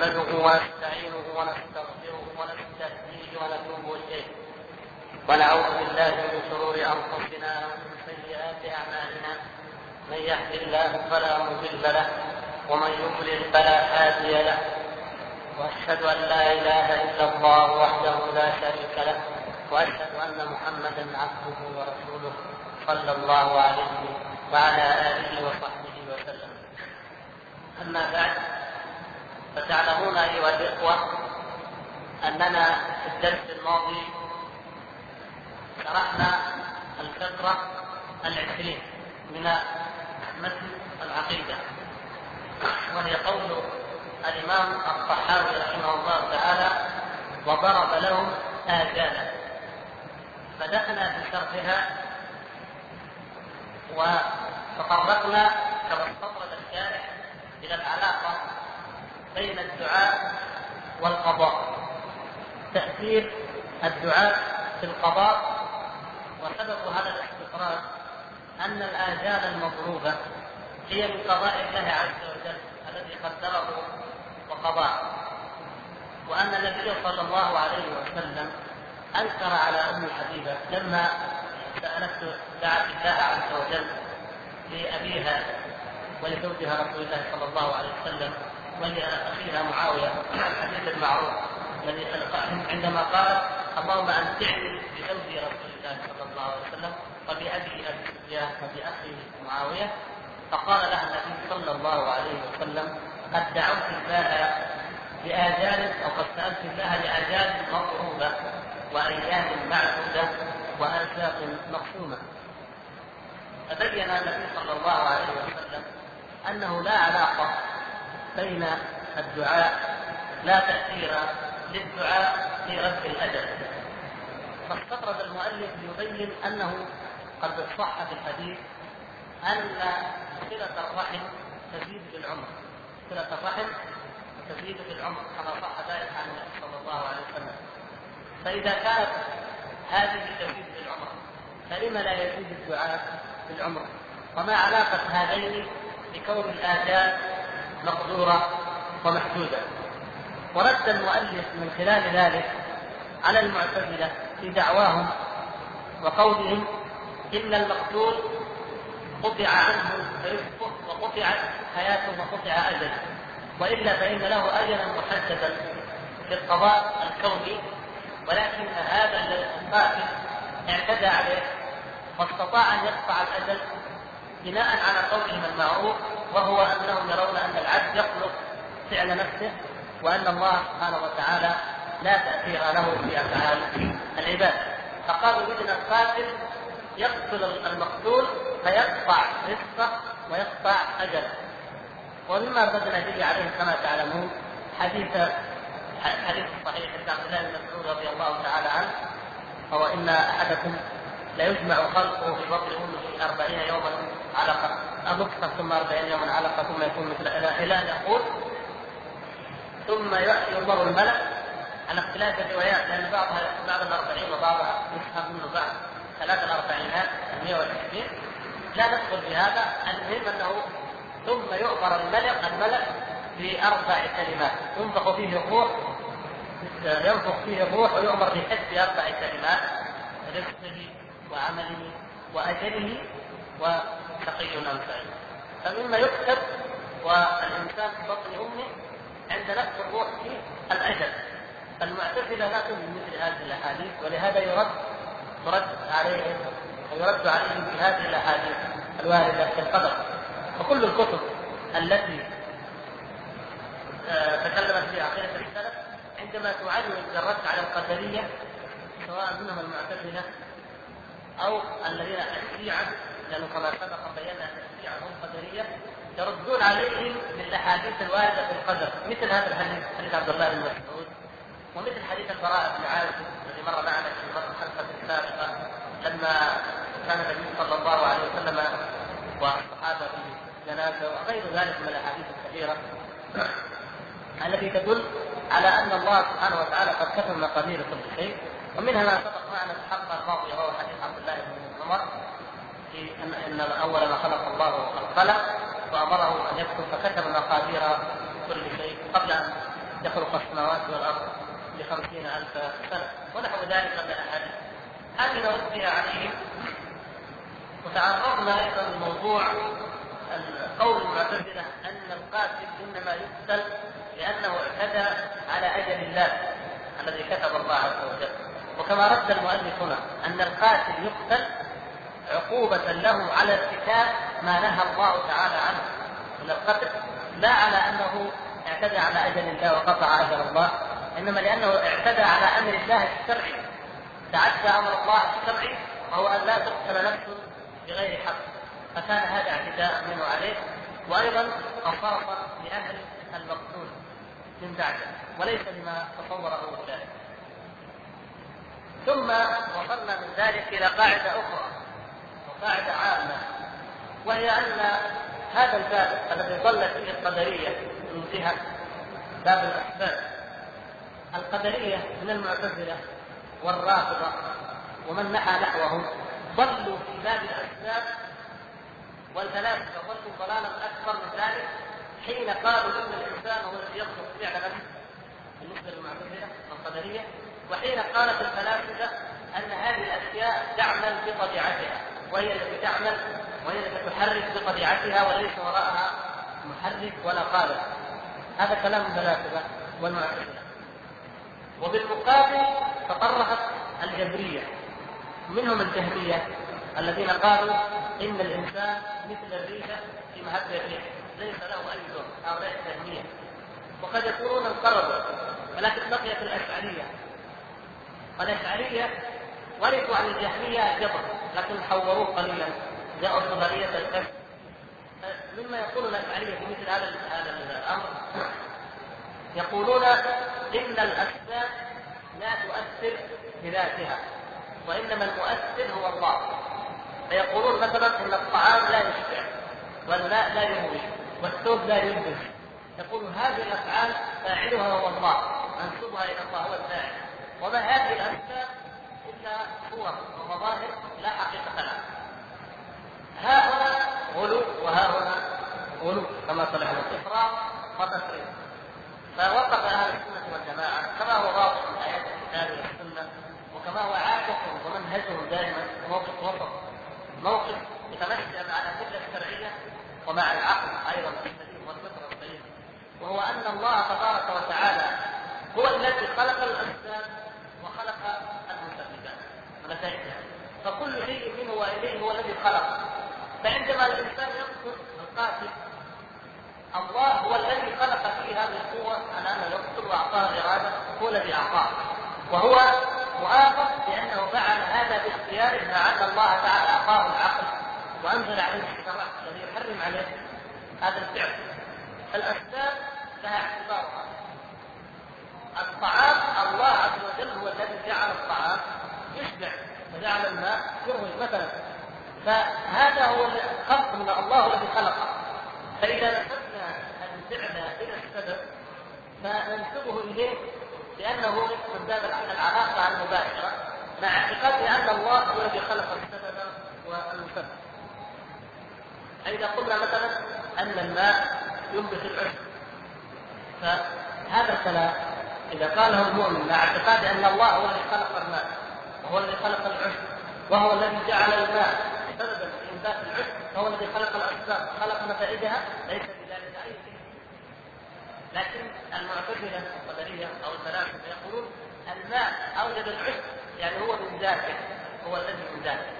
نحمده ونستعينه ونستغفره ونستهديه ونتوب إليه. ونعوذ بالله من شرور أنفسنا ومن سيئات أعمالنا. من يهد الله فلا مضل له ومن يضلل فلا هادي له. وأشهد أن لا إله إلا الله وحده لا شريك له. وأشهد أن محمدا عبده ورسوله صلى الله عليه وعلى آله وصحبه وسلم. أما بعد فتعلمون ايها الإخوة أننا في الدرس الماضي شرحنا الفترة العشرين من متن العقيدة وهي قول الإمام الطحاوي رحمه الله تعالى وضرب لهم اجالا بدأنا بشرحها وتطرقنا كما استطرد الشارح إلى العلاقة بين الدعاء والقضاء. تأثير الدعاء في القضاء. وسبب هذا الاستطراد أن الآجال المضروبة هي من قضاء الله عز وجل الذي قدره وقضاه. وأن النبي صلى الله عليه وسلم أنكر على أم حبيبة لما سالته دعت الله عز وجل لأبيها ولزوجها رسول الله صلى الله عليه وسلم ولاخيها معاوية الحديث المعروف الذي عندما قال اللهم أمتعني بزوج رسول الله صلى الله عليه وسلم وبأبي ابي سفيان وبأخي معاوية. فقال لها النبي صلى الله عليه وسلم قد دعوت الله لآجال أو قد سألت الله لآجال مضروبة وأيام معدودة وأرزاق مقسومة. فبين النبي صلى الله عليه وسلم أنه لا علاقة بين الدعاء لا تأثير للدعاء في رد الأجل فاستطرد المؤلف ليبين أنه قد صح في الحديث أن صلة الرحم تزيد بالعمر صلة الرحم تزيد بالعمر كما صح ذلك عن النبي صلى الله عليه وسلم. فإذا كانت هذه تزيد بالعمر فلم لا يزيد الدعاء بالعمر وما علاقة هذين بكون الآجال مقدورة ومحدودة. ورد المؤلف من خلال ذلك على المعتزلة في دعواهم وقولهم إن المقتول قطع عنه رزقه وقطعت حياته وقطع أجله. وإلا فإن له أجلا محددا في القضاء الكوني ولكن هذا القاتل اعتدى عليه واستطاع أن يقطع الأجل بناء على قولهم المعروف وهو أنهم يرون أن العبد يخلق فعل نفسه وأن الله سبحانه وتعالى لا تأثير له في أفعال العباد. فقالوا إذن القاتل يقتل المقتول فيقطع رزقه ويقطع أجله. ومما رددنا به عليه كما تعلمون حديث حديث الصحيح عند عبد الله بن مسعود رضي الله تعالى عنه هو إن أحدكم ليجمع خلقه في بطن امه أربعين يوما علقه نطفه ثم أربعين يوما علقه ثم يكون مثل أن يقول. ثم يؤمر الملك على اختلاف الروايات لأن بعضها بعض الأربعين وبعضها يفهم منه بعض. ثلاث الأربعينات 120 لا ندخل في هذا. المهم أنه ثم يؤمر الملك الملك بأربع كلمات. ينفخ فيه الروح ينفخ فيه الروح ويؤمر بحفظ أربع كلمات. رزقه وعمله وأجله أم سعيد فمما يكتب والإنسان في بطن أمه عند نفس الروح فيه الأجل. فالمعتزلة لا تؤمن مثل هذه الأحاديث ولهذا يرد ترد عليهم ويرد عليهم في هذه الأحاديث الواردة في القدر. وكل الكتب التي آه، تكلمت في عقيدة السلف عندما تعلم الرد على القدرية سواء منهم المعتزلة أو الذين الشيعة لأنه كما سبق بينا أن الشيعة هم قدرية يردون عليهم بالأحاديث الواردة في القدر. مثل هذا الحديث حديث عبد الله بن مسعود. ومثل حديث البراء بن عازب الذي مر معنا في الحلقة السابقة لما كان النبي صلى الله عليه وسلم والصحابة في جنازة وغير ذلك من الأحاديث الكثيرة التي تدل على أن الله سبحانه وتعالى قد كتب مقادير كل شيء ومنها ما سبق في الحلقة الماضيه وهو حديث عبد الله بن عمر في ان إن اول ما خلق الله القلم وأمره أن يكتب فكتب مقادير كل شيء قبل أن يخلق السماوات والأرض بخمسين ألف سنة ونحو ذلك من الأحاديث. هذه نرد بها عليهم وتعرضنا أيضا لموضوع قول المعتزلة أن القاتل إنما يقتل لأنه اعتدى على أجل الله الذي كتب الله عز وجل. وكما رد المؤلف هنا أن القاتل يقتل عقوبة له على ارتكاب ما نهى الله تعالى عنه. من القتل لا على أنه اعتدى على أجل الله وقطع أجل الله إنما لأنه اعتدى على أمر الله الشرعي تعدى أمر الله الشرعي وهو أن لا تقتل نفس بغير حق. فكان هذا اعتداء منه عليه وأيضا خصاصه لأهل المقتول من بعده وليس لما تصوره اولئك ثم وصلنا من ذلك إلى قاعدة أخرى وقاعدة عامة وهي أن هذا الباب الذي ضلت فيه القدرية انتهى باب الاسباب القدرية من المعتزلة والرافضة ومن نحى نحوهم ضلوا في باب الاسباب والفلاسفه ضلوا ضلالا أكبر من ذلك حين قالوا إن الإنسان هو الذي يخلق فعل نفسه بالنسبة للمعتزلة القدريه وحين قالت الفلاسفة أن هذه الأشياء تعمل بطبيعتها وهي التي تعمل وهي التي تحرك بطبيعتها وليس وراءها محرك ولا قادر. هذا كلام الفلاسفة والمعتزله وبالمقابل تطرقت الجبريه منهم الجهميه الذين قالوا إن الإنسان مثل الريشه في مهب الريح ليس له أي دور. هؤلاء الجهميه وقد يكونون انقرضوا ولكن بقيت الأشعرية. والأشعرية ورثوا عن الجهمية جبر لكن حوروه قليلا. جاءوا نظريه الكشف مما يقول الأشعرية في مثل هذا هذا الأمر. يقولون إن الأسباب لا تؤثر بذاتها وإنما المؤثر هو الله. فيقولون مثلا إن الطعام لا يشبع والماء لا يروي والثوب لا يلبس يقول هذه الأفعال فاعلها هو الله. منسوبها إلى الله هو الفاعل. وما هذه الأسباب الا صور ومظاهر لا حقيقة لها ها هنا غلو وها هنا غلو كما صلح الافراط وتفريط. فوقف أهل السنة والجماعة كما هو واضح من ايات الكتاب والسنة وكما هو عادتهم ومنهجهم دائما موقف وسط موقف يتمشى مع الأدلة الشرعية ومع العقل أيضا السليم والفطره السليمه وهو أن الله تبارك وتعالى هو الذي خلق المسببات ونتائجها فكل شيء منه واليه هو الذي خلق. فعندما الإنسان يقتل القاتل الله هو الذي خلق فيه هذه القوة على أنه يقتل وأعطاه الاراده هو الذي أعطاه. وهو مؤاخذ بأنه فعل هذا باختياره مع ان الله تعالى أعطاه العقل. وأنزل عليه الشرع الذي يحرم عليه هذا الفعل. الاسباب لها اعتبارها. الطعام الله عز وجل هو الذي جعل الطعام يشبع وجعل الماء يروي مثلا. فهذا هو الخلق من الله الذي خلقه فإذا نسبنا الفعل إلى السبب فننسبه إليه لأنه من باب العلاقة المباشرة مع اعتقاد أن الله هو الذي خلق السبب والمسبب. فإذا قلنا مثلا أن الماء ينبت العشب. فهذا الكلام إذا قاله المؤمن مع اعتقاد أن الله هو الذي خلق الماء وهو الذي خلق العشب وهو الذي جعل الماء. سببا في انبات العشب وهو الذي خلق الاسباب خلق نتائجها ليس بذلك أي شيء. لكن المعتزلة القدريه أو الفلاسفه يقولون الماء أوجد العشب يعني هو من ذاته هو الذي من ذاته.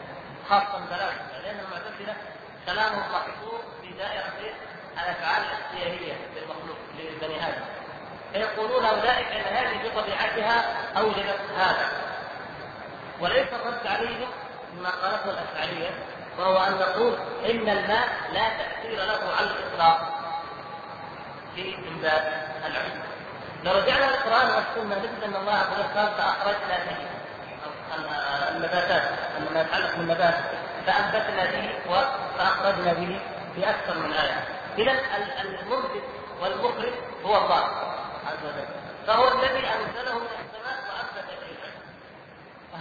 خاصه الفلاسفه لأن المعتزلة كلامهم محصور في دائرة الأفعال الاختيارية للمخلوق لبني آدم. فيقولون أولئك إن هذه بطبيعتها أوجدت هذا. وليس الرد عليهم بما قالته الاشعريه وهو أن نقول إن الماء لا تأثير له على الإطلاق. في انبات العلم. لو رجعنا للقرآن والسنة نجد أن الله عز وجل قال فأخرجنا به النباتات ما يتعلق بالنبات فأنبتنا به فأخرجنا به في أكثر من آية. اذا المنبت والمخرج هو الله عز وجل. فهو الذي أنزله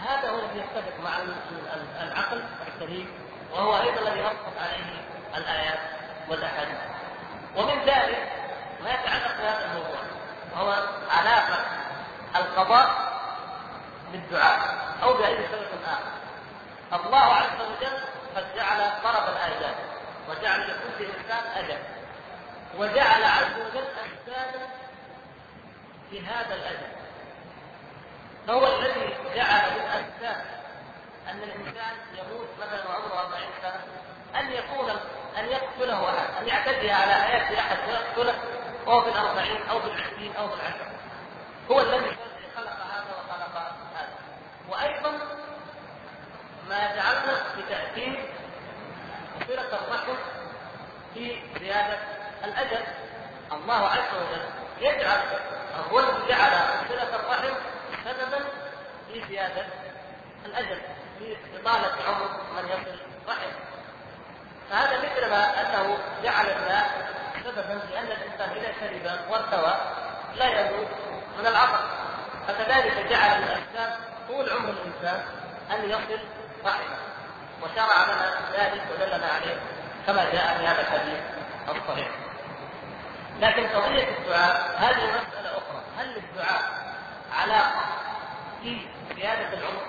هذا هو الذي يتفق مع العقل السليم وهو أيضا الذي نصت عليه الآيات والأحاديث. ومن ذلك ما يتعلق بهذا الموضوع وهو علاقة القضاء بالدعاء أو بأي سبب آخر. الله عز وجل قد جعل طرف الايات وجعل لكل إنسان أجل وجعل عز وجل أجسادا في هذا الأجل. فهو الذي جعل من أسباب أن الإنسان يموت مثلا وعمره 40 سنة أن يكون أن يقتله أحد أن يعتدي على حياة أحد ويقتله وهو في الأربعين أو في العشرين أو في العشر هو الذي خلق هذا وخلق هذا. وأيضا ما جعلنا بتأثير صلة الرحم في زيادة الأجل. الله عز وجل يجعل هو الذي جعل صلة الرحم سببا في زيادة الأجل في إطالة عمر من يصل رحم فهذا مثل ما أنه جعل الماء سببا لأن الإنسان إذا شرب وارتوى لا يموت من العطش فكذلك جعل الاسباب طول عمر الإنسان أن يصل رحمه. وشرع لنا ذلك ودلنا عليه كما جاء في هذا الحديث الصحيح. لكن قضية الدعاء هذه مسألة أخرى. هل للدعاء علاقة في زيادة العمر؟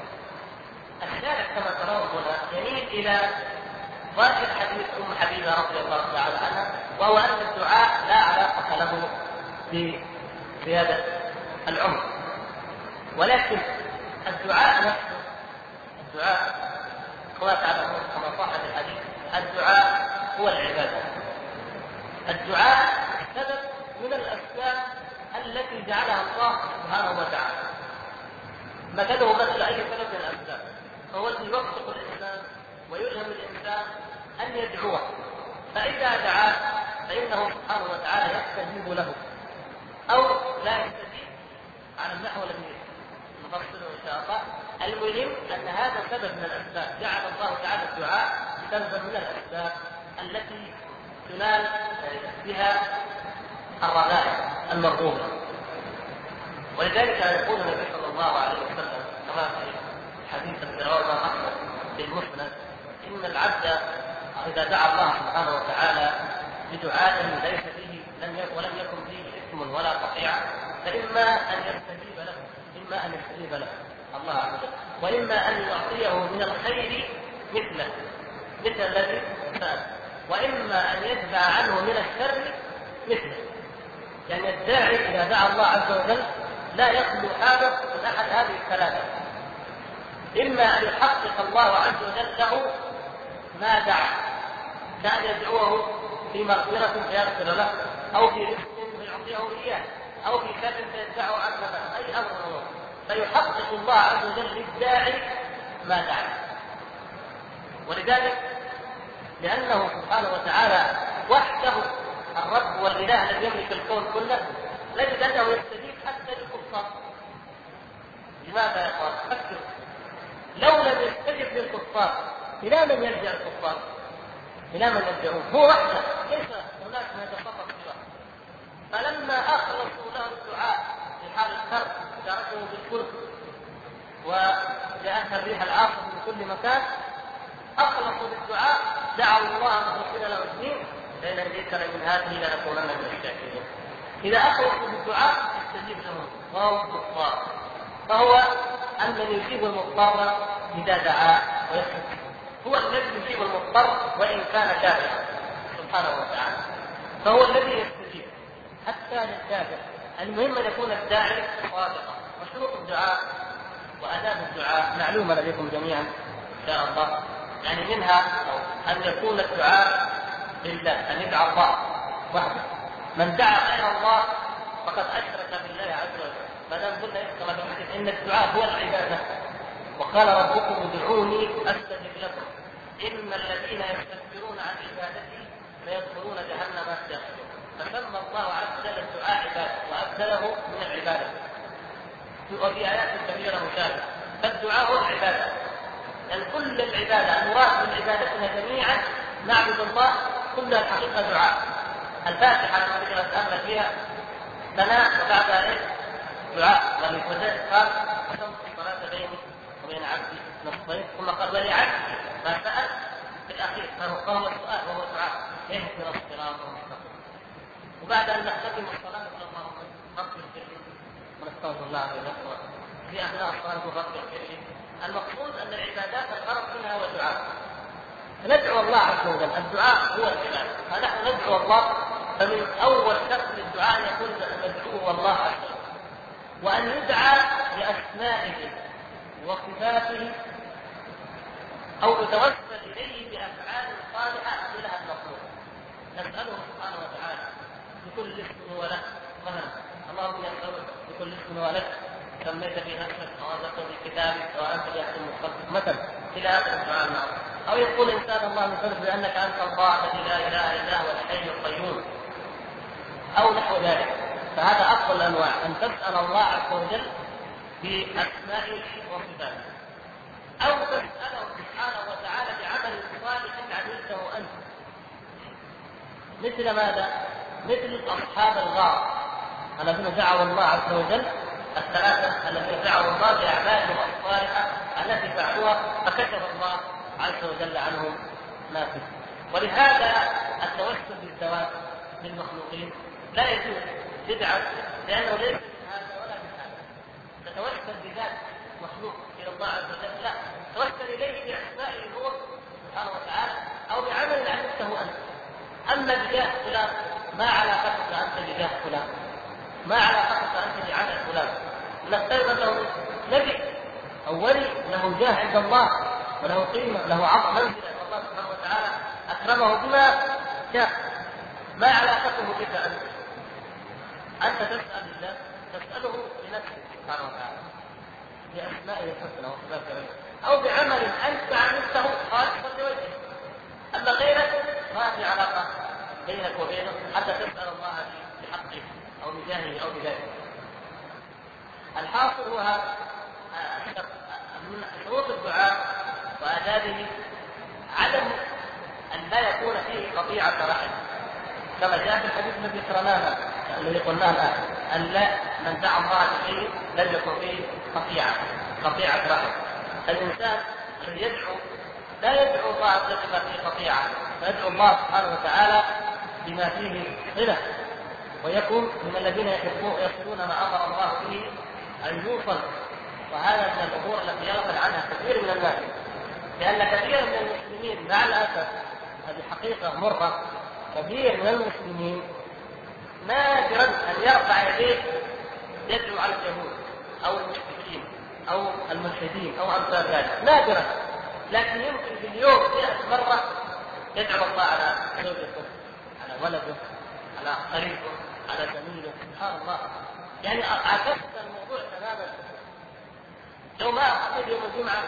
الشارع كما ترون هنا يميل إلى ظاهر حديث أم حبيبة رضي الله تعالى عنها وهو أن الدعاء لا علاقة له بزيادة العمر ولكن الدعاء نفسه الدعاء كما تعلمون كما صح في الحديث الدعاء هو العبادة الدعاء سبب من الأسباب التي جعلها الله سبحانه وتعالى. مثله مثل أي سبب من الأسباب. فهو الذي يوفق الإنسان ويلهم الإنسان أن يدعوه. فإذا دعاه فإنه سبحانه وتعالى يستجيب له. أو لا يستجيب على النحو الذي نفصله إن شاء الله. المهم أن هذا سبب من الأسباب. جعل الله تعالى الدعاء سببا من الأسباب التي تنال بها الرذائل المرغوبة. ولذلك يقول النبي صلى الله عليه وسلم كما في حديث الفرعون أحمد في المسند إن العبد إذا دعا الله سبحانه وتعالى بدعاء ليس فيه لم ولم يكن فيه إثم ولا قطيعه فإما أن يستجيب له إما أن يستجيب له الله عز وجل وإما أن يعطيه من الخير مثله مثل الذي سال وإما أن يدفع عنه من الشر مثله. يعني الداعي إذا دعا الله عز وجل لا يخلو حاله من أحد هذه الثلاثة. إما أن يحقق الله عز وجل له ما دعا كأن يدعوه في مغفرة فيغفر له أو في رزق فيعطيه إياه أو في شر فيدفعه مثلا أي أمر هو. فيحقق الله عز وجل للداعي ما دعا. ولذلك لأنه سبحانه وتعالى وحده الرب والإله الذي يملك الكون كله نجد أنه يستجيب حتى للكفار. لماذا يا أخوان؟ فكروا لو لم يستجب للكفار إلى من يلجأ الكفار؟ إلى من يلجأون؟ هو وحده. ليس هناك من يتصرف سواه فلما أخلصوا له الدعاء في حال الكرب تركوا بالفلك وجاءتها الريح العاصفة من كل مكان. أخلصوا بالدعاء دعوا الله مخلصين له الدين. لئن هديتنا من هذه لنكونن من الشاكرين إذا أخلصوا بالدعاء استجيب لهم وهم كفار فهو أن من يجيب المضطر إذا دعا ويسكت هو الذي يجيب المضطر وإن كان كافرا سبحانه وتعالى. فهو الذي يستجيب. حتى للكافر المهم أن يكون الداعي صادقا. وشروط الدعاء واداب الدعاء معلومة لديكم جميعا إن شاء الله. يعني منها أن يكون الدعاء لله أن يدعى الله وحده. من دعا غير الله فقد أشرك بالله عز وجل. ما دام قلنا كما إن الدعاء هو العبادة. وقال ربكم ادعوني أستجب لكم. إن الذين يستكبرون عن عبادتي ليدخلون جهنم داخلين. فسمى الله عز وجل الدعاء عباده وأبدله من العبادة. وفي آيات كثيرة مشابهه فالدعاء هو العبادة. يعني كل العبادة المراد من عبادتنا جميعا نعبد الله كلها الحقيقة دعاء. الفاتحة كما نتامل فيها ثناء وبعدها إيش؟ دعاء. ولذلك قال قسمت الصلاه بيني وبين عبدي نصفين. ثم قال ولعبدي ما سأل في الأخير فهو السؤال وهو دعاء. اهدنا الصراط المستقيم. وبعد أن نختتم الصلاة نقول اللهم اغفر لي. ونستغفر الله لنا في أثناء الصلاة نقول اغفر لي. المقصود أن العبادات الغرض منها هو الدعاء. ندعو الله عز وجل. الدعاء هو العبادة. فنحن ندعو الله فمن أول شرط للدعاء ان يكون ندعوه الله عز وجل. وأن يدعى باسمائه وصفاته أو يتوسل إليه بأفعال صالحة لها المطلوب نسأله سبحانه وتعالى بكل اسم هو له. مثلا اللهم يسالك بكل اسم هو لك سميت في نفسك أو انزلته في كتابك أو انت خلقك مثلا إلى آخر الدعاء المعروف أو يقول إنسان الله من بانك أنت الله الذي لا إله إلا هو الحي القيوم أو نحو ذلك. فهذا أفضل الأنواع أن تسأل الله عز وجل باسمائه وصفاته أو تسأله سبحانه وتعالى بعمل صالح عملته أنت. مثل ماذا؟ مثل أصحاب الغار الذين دعوا الله عز وجل الثلاثة الذين دعوا الله باعمالهم الصالحه التي فعلوها فكشف الله عز وجل عنهم ما فيه ولهذا التوسل بالذوات للمخلوقين لا يجوز بدعة لأنه ليس هذا ولا هذا تتوسل بذات مخلوق إلى الله عز وجل لا. توسل إليه بأسمائه هو سبحانه وتعالى أو بعمل عملته أنت. أما بجاه فلان ما علاقتك أنت بجاه فلان. ما علاقتك أنت بعمل فلان. نفترض أنه نبي أو ولي له جاه عند الله. وله قيمة له عظم منزلة الله سبحانه وتعالى أكرمه بما شاء. ما علاقته بك أنت؟ أنت تسأل الله تسأله لنفسك سبحانه وتعالى. بأسمائه الحسنى وصفاته أو بعمل أنت عملته خالصا لوجهه أما غيرك ما في علاقة بينك وبينه. حتى تسأل الله بحقه أو بجاهه أو بذلك الحاصل هو هذا. من شروط الدعاء وآدابه عدم أن لا يكون فيه قطيعة رحم كما جاء في الحديث الذي قرأناه الذي قلناه الآن أن لا من دعا الله بشيء لم يكن فيه قطيعة قطيعة رحم الإنسان الذي يدعو لا يدعو الله بما فيه قطيعة فيدعو الله سبحانه وتعالى بما فيه صلة. ويكون من الذين يصلون ما أمر الله به أن يوصل. وهذا من الأمور التي يغفل عنها كثير من الناس. لأن كثير من المسلمين مع الأسف هذه حقيقة مرة كثير من المسلمين نادرا أن يرفع يديه يدعو على اليهود أو المشركين أو الملحدين أو أمثال ذلك. نادرا لكن يمكن في اليوم 100 مرة يدعو الله على زوجته على ولده على قريبه على زميله. سبحان الله. يعني عكست الموضوع تماما. لو ما أخذ يوم الجمعة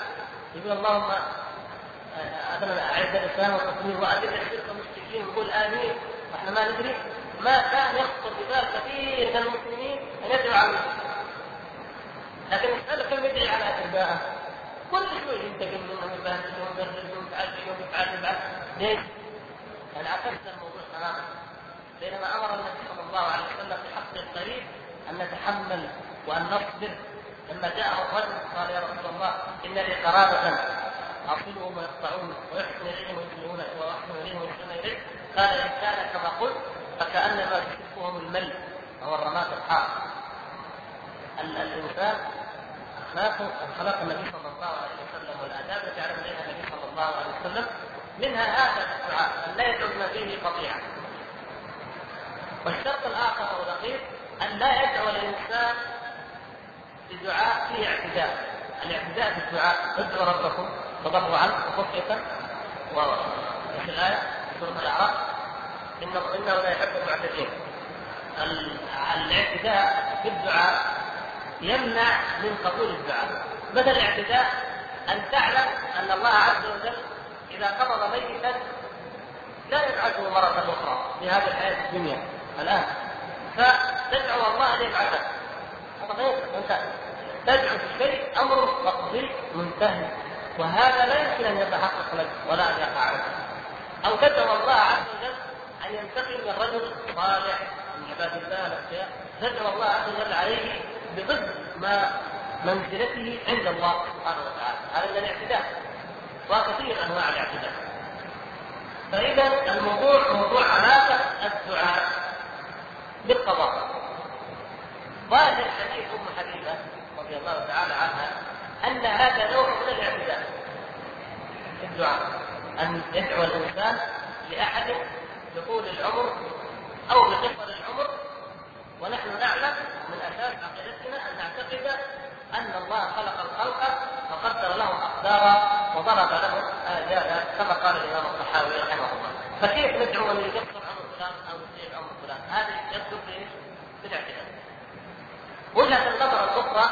يقول اللهم مثلا اعز الإسلام والمسلمين واذل الشرك والمشركين ويقول آمين. وإحنا ما ندري ما كان يخطر ببال كثير من المسلمين أن يدعو على لكن اساله كم يدعي على أتباعه. كل شوي ينتقم منهم ويبهدلهم ويبهدلهم ويعذبهم ويفعل ويفعل ليش؟ يعني عكسنا الموضوع تماما. بينما أمر النبي صلى الله عليه وسلم بحق القريب أن نتحمل وأن نصبر لما جاءه الرجل قال يا رسول الله إن لي قرابة اصلهم ويقطعون ويحسن إليهم ويسلمون ويحسن إليهم ويحسن اليه قال إن كان كما قلت فكأنما تشبههم المل وهو الرماد الحار. الإنسان أخلاقه أخلاق النبي صلى الله عليه وسلم والآداب التي علم عليها النبي صلى الله عليه وسلم منها هذا الدعاء أن لا يدعو فيه قطيعه والشرط الآخر أو الاخير أن لا يدعو الإنسان بدعاء فيه اعتداء. الاعتداء في الدعاء ادعوا ربكم تضرعا وخفية وفي الآية سورة الأعراف إنه إنه لا يحب المعتدين. الاعتداء في الدعاء يمنع من قبول الدعاء. مثل الاعتداء أن تعلم أن الله عز وجل إذا قبض ميتا لا يبعثه مرة أخرى في هذه الحياة الدنيا. الآن فتدعو الله أن يبعثه. هذا غير في شيء أمر مقضي منتهي. وهذا لا يمكن أن يتحقق لك ولا أن يقع لك أو تدعو الله عز وجل أن ينتقم من رجل صالح من عباد الله الاخيار تدعو الله عز وجل عليه بضد ما منزلته عند الله سبحانه وتعالى. هذا من الاعتداء. وكثير أنواع الاعتداء. فإذا الموضوع موضوع علاقة الدعاء بالقضاء. ظاهر حديث أم حبيبة رضي الله تعالى عنها أن هذا نوع من الاعتداء في الدعاء. أن يدعو الإنسان لأحد بطول العمر أو بقصر العمر. ونحن نعلم من أساس عقيدتنا أن نعتقد أن الله خلق الخلق وقدر لهم أقدارا وضرب لهم آجالا كما قال الإمام الصحابي رحمه الله. فكيف ندعو من يقصر عمر فلان أو يطيل عمر فلان؟ هذه يدخل في بالاعتداء وجهة النظر الأخرى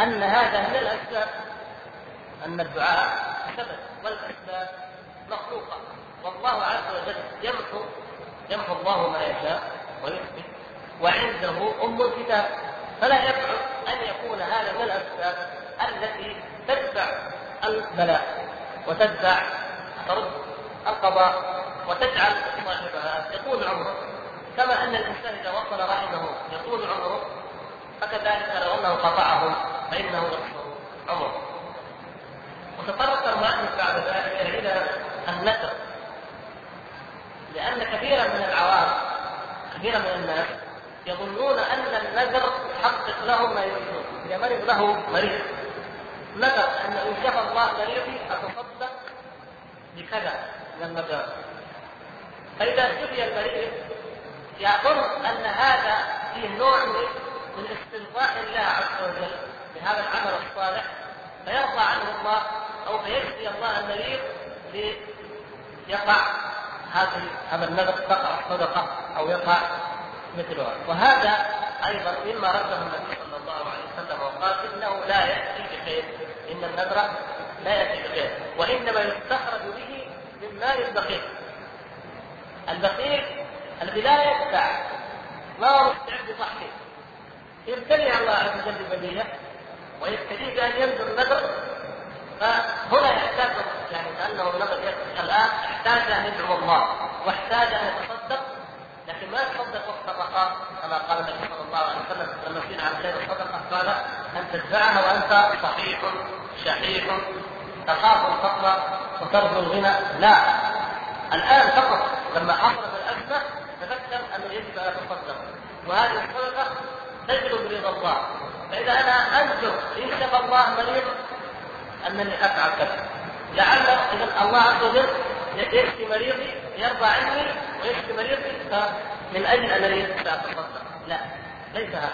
أن هذا من الأسباب. أن الدعاء سبب والأسباب مخلوقة. والله عز وجل يمحو يمحو الله ما يشاء ويثبت وعنده أم الكتاب. فلا يبعد أن يكون هذا من الأسباب التي تتبع البلاء وتتبع ترد القضاء وتجعل صاحبها يطول عمره. كما أن الإنسان إذا وصل رحمه يطول عمره فكذلك لو أنه قطعه فإنه يقصر عمره وتطرق المؤلف بعد ذلك إلى النذر لأن كثيرا من العوام كثيرا من الناس يظنون أن النذر يحقق لهم ما يريدون. إذا مرض له مريض. نذر أن إن شفى الله مريضي أتصدق بكذا من النذر. فإذا شفي المريض يظن أن هذا فيه نوع من استرضاء الله عز وجل بهذا العمل الصالح فيرضى عنه الله أو فيجزي الله المريض ليقع هذه هذا النذر تقع صدقة أو يقع مثلها وهذا أيضا مما رده النبي صلى الله عليه وسلم وقال إنه لا يأتي بخير إن النذر لا يأتي بخير وإنما يستخرج به من مال البخيل. البخيل الذي لا يدفع ما هو مستعد يضحي يبتلي الله عز وجل ببليه ويستجيب بأن ينذر النذر فهنا يحتاج يعني كانه النذر الآن احتاج أن يدعو الله واحتاج أن يتصدق لكن ما يتصدق وقت الرخاء كما قال النبي صلى الله عليه وسلم لما سئل عن خير الصدقة قال ان تدفعها وأنت صحيح شحيح تخاف الفقر وترجو الغنى. لا. الآن فقط لما حصلت الأزمة تذكر انه يجب أن يتصدق وهذه الصدقة تجلب رضا الله. فإذا أنا انذر إن شفى الله مريض أنني أفعل كذا. لعل إذا الله عز وجل يشفي مريضي يرضى عني ويشفي مريضي فمن أجل انني ساتصدق لا ليس هكذا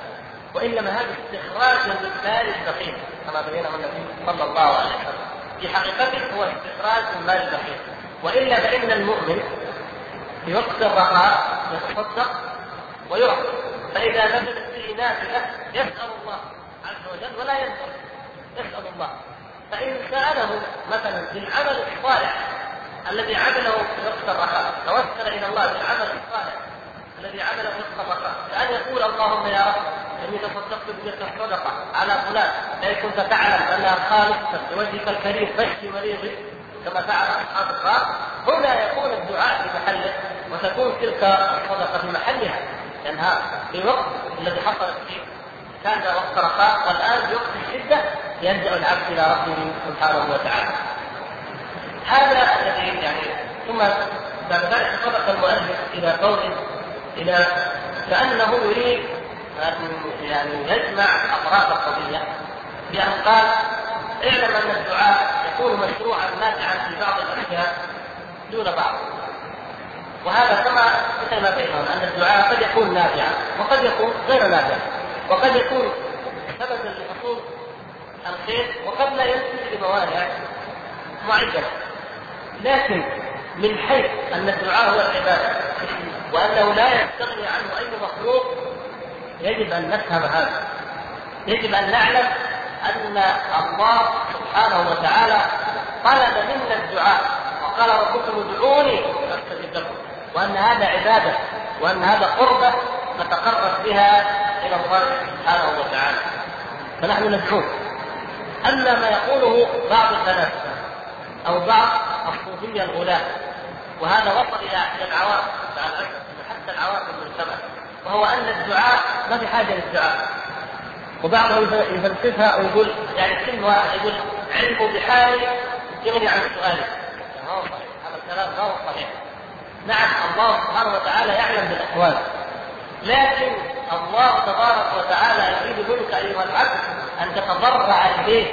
وإنما هذا استخراج من مال البخيل كما بينه النبي صلى الله عليه وسلم. في حقيقته هو استخراج من مال البخيل. وإلا فإن المؤمن في وقت الرخاء يتصدق ويعطي فإذا نزلت به نافلة يسأل الله عز وجل ولا ينسى يسأل الله. فإن سأله مثلا بالعمل الصالح الذي عمله في وقت الرخاء توسل إلى الله بالعمل الصالح الذي عمله في وقت الرخاء كأن يقول اللهم يا رب إني تصدقت بتلك الصدقة على فلان فإن كنت تعلم أنها خالصة لوجهك الكريم فاشفي مريضي كما فعل أصحاب الغار هنا يكون الدعاء في محله وتكون تلك الصدقة في محلها. لأنها في الوقت الذي حصلت فيه كان وقت رخاء والآن في وقت الشدة يلجا العبد إلى ربه سبحانه وتعالى. هذا الذي يعني ثم بعد ذلك سبق المؤلف إلى قول إلى كأنه يريد أن يعني يجمع اطراف القضية بأن قال اعلم أن الدعاء يكون مشروعا نافعا في بعض الأشياء دون بعض. وهذا كما مثل ما بينهم أن الدعاء قد يكون نافعا وقد يكون غير نافع. وقد يكون سببا لحصول الخير وقد لا ينتج بموانع معينه لكن من حيث أن الدعاء هو العبادة وأنه لا يستغني عنه أي مخلوق يجب أن نفهم هذا. يجب أن نعلم أن الله سبحانه وتعالى طلب منا الدعاء وقال ربكم ادعوني وأن هذا عبادة وأن هذا قربة نتقرب بها إلى الله سبحانه وتعالى. فنحن ندعوه اما ما يقوله بعض الفلاسفه أو بعض الصوفيه الغلاة وهذا وصل إلى العوام مع الاسف حتى العوام في المجتمع وهو أن الدعاء ما في حاجة للدعاء. وبعضهم يفلسفها ويقول يعني كلمه واحد يقول علمه بحالي يغني عن سؤالي هذا الكلام هو صحيح. نعم الله سبحانه وتعالى يعلم بالاحوال لكن الله تبارك وتعالى يريد منك أيها العبد أن تتضرع إليه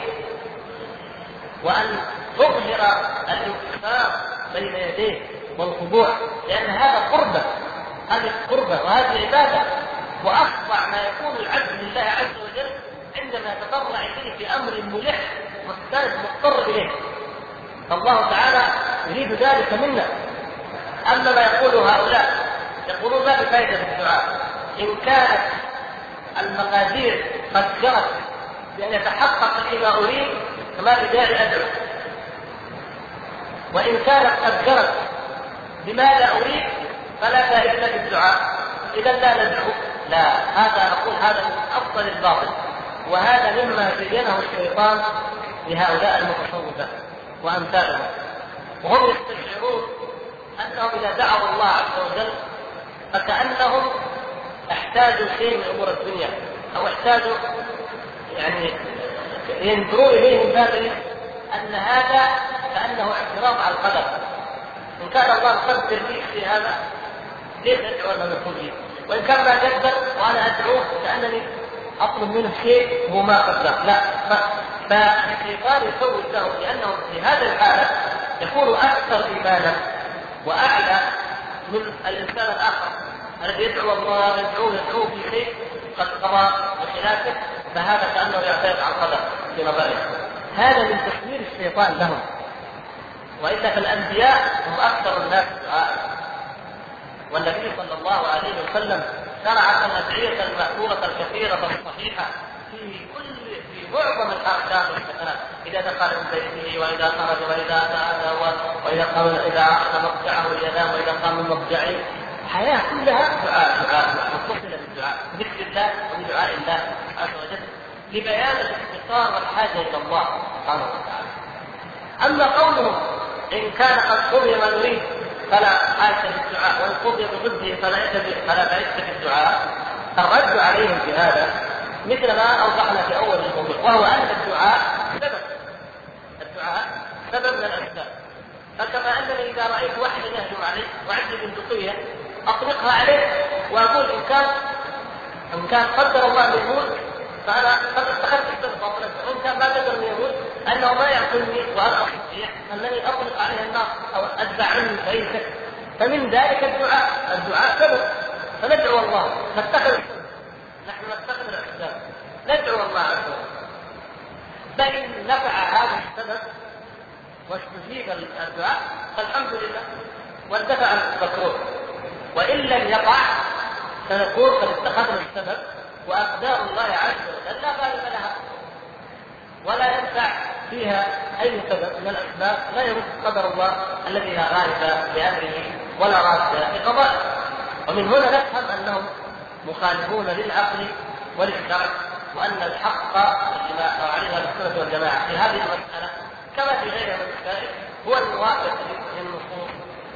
وأن تظهر الانكسار بين يديه والخضوع لأن هذا قربة هذه قربة وهذه عبادة وأخضع ما يكون العبد لله عز وجل عندما يتضرع إليه في أمر ملح مضطر إليه. فالله تعالى يريد ذلك منا. أما ما يقوله هؤلاء يقولون ما بفائدة في الدعاء. إن كانت المقادير قد جرت بأن يتحقق لي ما أريد فما بداعي أدعو. وإن كانت قد جرت بما لا أريد فلا فائدة في الدعاء. إذا لا ندعو. لا هذا نقول هذا من أفضل الباطل. وهذا مما زينه الشيطان لهؤلاء المتصوفة وأمثالهم. وهم يستشعرون أنهم إذا دعوا الله عز وجل فكأنهم احتاجوا شيء من أمور الدنيا أو احتاجوا يعني ينظروا إليه من باب أن هذا كأنه اعتراض على القدر. إن كان الله مقدر لي في هذا ليش أدعو أن يكون؟ وإن كان ما قدر وأنا أدعوه كأنني أطلب منه شيء هو ما قدر. لا فالشيطان يسوي له لأنه في هذه الحالة يكون أكثر إيمانا. وأعلى من الإنسان الآخر. الذي يدعو الله يدعوه يدعوه في شيء قد قضى بخلافه فهذا كأنه يعترض على القدر في نظره هذا من تسوير الشيطان لهم. والا فالانبياء هم أكثر الناس دعاء. والنبي صلى الله عليه وسلم شرع الادعيه الماثوره الكثيره الصحيحه في كل في معظم الاحكام والحسنات إذا دخل من بيته وإذا خرج وإذا أتى وإذا قام إذا أخذ مضجعه لينام وإذا قام من مضجعه. الحياة كلها دعاء دعاء متصلة بالدعاء. بذكر الله وبدعاء الله عز وجل لبيان الافتقار والحاجة إلى الله سبحانه وتعالى. أما قولهم إن كان قد قضي ما نريد فلا حاجة للدعاء وإن قضي بضده فلا فلا فائده في الدعاء الرد عليهم في هذا مثل ما أوضحنا في أول الموضوع وهو أن الدعاء سبب سبب من الاسباب فكما أنني إذا رأيت واحدا يهجم علي وعندي بندقية أطلقها عليه وأقول إن كان إن كان قدر الله أن يموت فأنا قد اتخذت السبب باطلا وإن كان ما قدر أن يموت أنه ما يعقلني وأنا استطيع أنني أطلق عليه النار أو أدفع عنه شكل فمن ذلك الدعاء. الدعاء سبب. فندعو الله. نتخذ نحن نتخذ الاسباب ندعو الله عز وجل. فان نفع هذا السبب واستجيب الدعاء فالحمد لله. واندفع المكروه وإن لم يقع فنقول قد اتخذنا السبب واقدار الله عز وجل لا غالب لها. ولا ينفع فيها أي سبب من الأسباب لا يرد قدر الله الذي لا غالب لأمره ولا راد لقضائه. ومن هنا نفهم أنهم مخالفون للعقل وللشرع وان الحق الذي عليها السنة والجماعة. في هذه المسألة كما في غيرها من المسائل هو الموافق للنصوص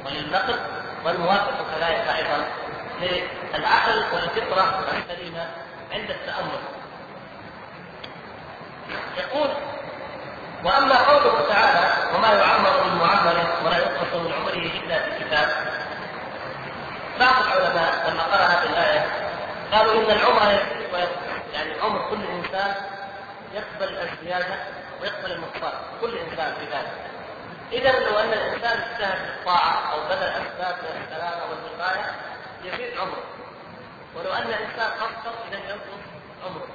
وللنقل والموافق كذلك أيضا للعقل والفطرة السليمه عند التأمل. يقول وأما قوله تعالى وما يعمر من معمر ولا ينقص من عمره إلا في كتاب بعض العلماء لما قرأ هذه الآية قالوا إن العمر يعني عمر كل إنسان يقبل الزيادة ويقبل النقصان كل إنسان في ذلك إذا لو أن الإنسان اجتهد في الطاعة أو بذل أسباب من السلامة والوقاية يزيد عمره ولو أن الإنسان قصر إذا ينقص عمره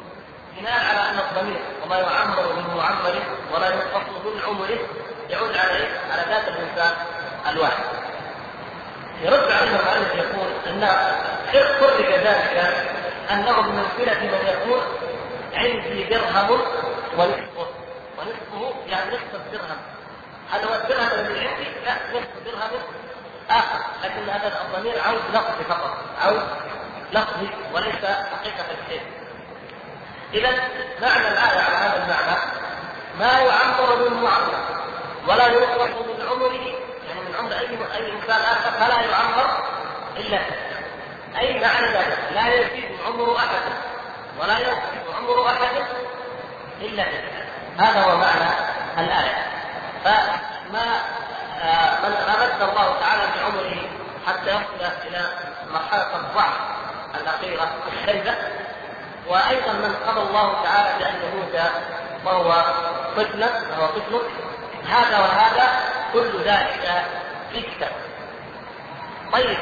بناء على أن الضمير وما يعمر من معمر ولا ينقص من عمره يعود على؟ على ذات الإنسان الواحد. يرد عليه المؤلف يقول إن فرق ذلك أنه بمنزله من يقول عندي درهم ونصفه. ونصفه يعني نصف الدرهم. هذا هو الدرهم الذي عندي؟ لا نصف درهم آخر. لكن هذا الضمير عود لفظي فقط. عود لفظي وليس حقيقة الشيء. إذا معنى الآية على هذا المعنى ما يعمر من معمر ولا ينقص من عمره. يعني من عمر أي أي إنسان آخر فلا يعمر إلا أي معنى ذلك لا يزيد عمر أحد. ولا ينقص عمر أحد إلا هذا هو معنى الآية. فما آه، من أمد الله تعالى بعمره حتى يصل إلى مرحلة الضعف الأخيرة الشيبة. وأيضا من قضى الله تعالى بان يموت وهو طفل وهو طفل هذا وهذا كل ذلك في كتاب. طيب.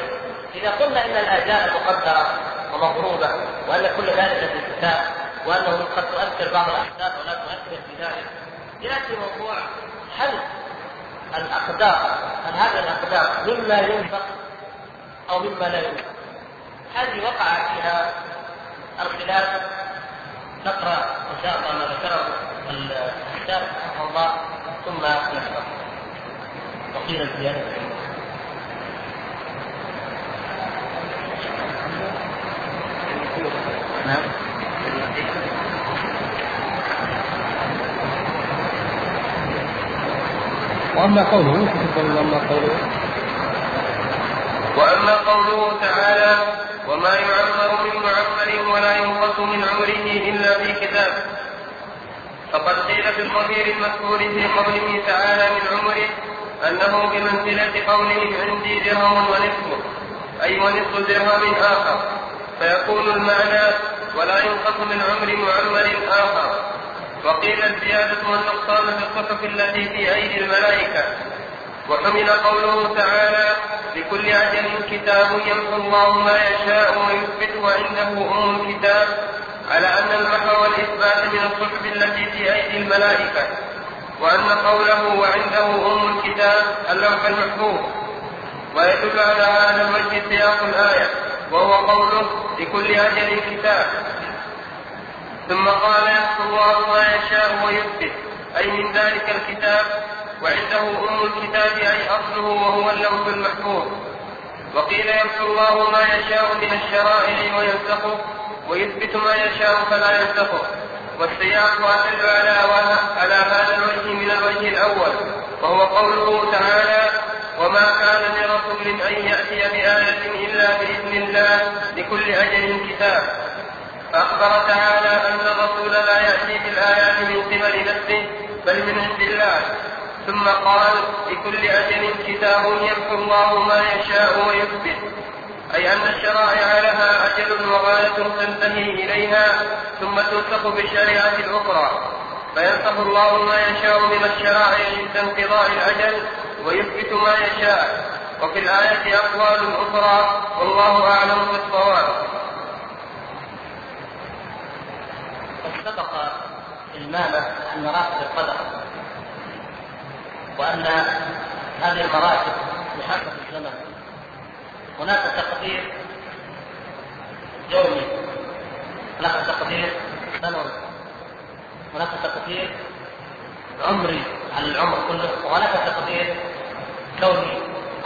إذا قلنا إن الاجال مقدره ومضروبه وأن كل ذلك في الكتاب وأنه قد تؤثر بعض الأحداث ولا تؤثر في ذلك يأتي موضوع هل الأقدار هل هذه الأقدار مما ينفق أو مما لا ينفق؟ هذه وقع فيها الخلاف؟ نقرأ إن شاء الله ما ذكره الكتاب رحمه الله ثم نشرح وقيل الزيادة. وأما قوله واما قوله. وأما قوله تعالى وما يعمر من معمر ولا ينقص من عمره إلا في كتاب. فقد قيل في الضمير المذكور في قوله تعالى من عمره أنه بمنزلة قوله عندي درهم ونصفه أي ونصف درهم آخر. فيكون المعنى ولا ينقص من عمر معمر آخر. وقيل الزيادة والنقصان في الصحف التي في أيدي الملائكة. وحمل قوله تعالى لكل أجل كتاب يمحو الله ما يشاء ويثبت وعنده أم الكتاب على أن المحو والإثبات من الصحف التي في أيدي الملائكة. وأن قوله وعنده أم الكتاب اللوح المحفوظ. ويدل على هذا الوجه سياق الآية وهو قوله لكل أجل كتاب. ثم قال يحفظ الله ما يشاء ويثبت أي من ذلك الكتاب وعنده أم الكتاب أي أصله وهو اللوح المحفوظ. وقيل يمحو الله ما يشاء من الشرائع وينسخه ويثبت ما يشاء فلا ينسخه والسياق أدل على على هذا الوجه من الوجه الأول وهو قوله تعالى وما كان لرسول أن يأتي بآية إلا بإذن الله لكل أجل كتاب. فأخبر تعالى أن الرسول لا يأتي بالآيات من قبل نفسه بل من عند الله. ثم قال لكل أجل كتاب يمحو الله ما يشاء ويثبت. أي أن الشرائع لها أجل وغاية تنتهي إليها ثم تنسخ بالشريعة الأخرى. فينسخ الله ما يشاء من الشرائع عند انقضاء الأجل ويثبت ما يشاء. وفي الآية أقوال أخرى والله أعلم بالصواب. سبق المامة أن مراتب القدر وأن هذه المراتب بحسب الزمن. هناك تقدير يومي هناك تقدير سنوي هناك تقدير عمري على العمر كله وهناك تقدير كوني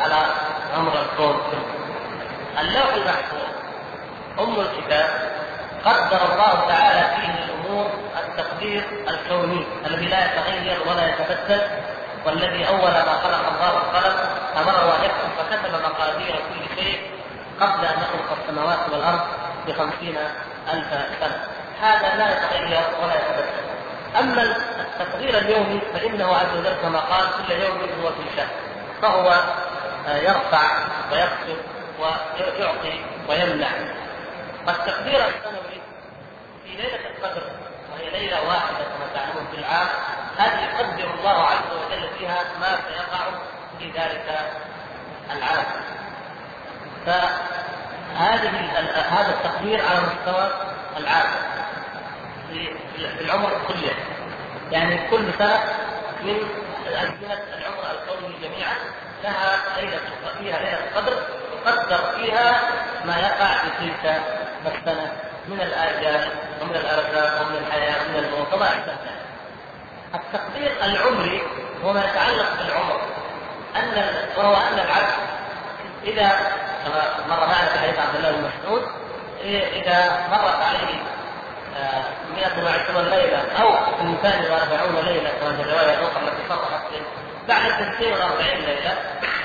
على عمر الكون كله. اللوح المحفوظ أم الكتاب قدر الله تعالى فيه الأمور التقدير الكوني الذي لا يتغير ولا يتبدل والذي أول ما خلق الله القلم أمره أن يكتب فكتب مقادير كل شيء قبل أن يخلق السماوات والأرض بخمسين ألف سنة. هذا لا يتغير ولا يتبدل. أما التقدير اليومي فإنه عز وجل كما قال كل يوم هو في شأن. فهو آه، يرفع ويخفض ويعطي ويمنع. فالتقدير السنوي في ليلة القدر وهي ليلة واحدة كما تعلمون في العام هذه يقدر الله عز وجل فيها ما سيقع في ذلك العام فهذه هذا التقدير على مستوى العام في العمر كله. يعني كل سنة من أزمنة العمر الكوني جميعا لها ليلة فيها ليلة قدر يقدر فيها ما يقع في تلك السنة. من الآجال ومن الأرزاق ومن الحياة ومن الموت وما أشبه. التقدير العمري هو ما يتعلق بالعمر أن وهو أن العبد إذا كما مر معنا في حديث عبد الله بن مسعود إذا مرت عليه 120 آه، ليلة أو في المثال 40 ليلة كما في الرواية الأخرى التي صرحت بعد 42 ليلة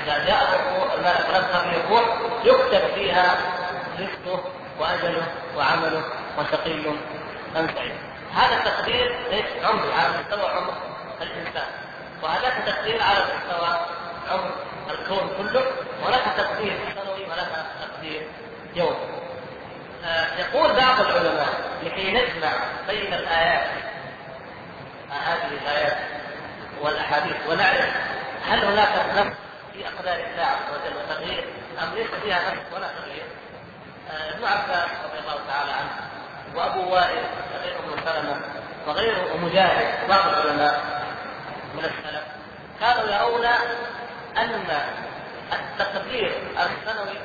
إذا جاء الملك في الروح يكتب فيها رزقه وأجله وعمله وشقي أم سعيد. هذا التقدير ليس عمري على مستوى عمر الإنسان وهذاك تقدير على مستوى عمر الكون كله ولك تقدير سنوي ولك تقدير يومي. آه، يقول بعض العلماء لكي نجمع بين الآيات هذه الآيات والأحاديث ونعرف هل هناك نص في أقدار الله عز وجل وتغيير أم ليس فيها نص ولا تغيير؟ آه، ابن عباس رضي الله تعالى عنه وأبو وائل غير ابن سلمة وغيره ومجاهد بعض العلماء من السلف كانوا يرون أن التقدير السنوي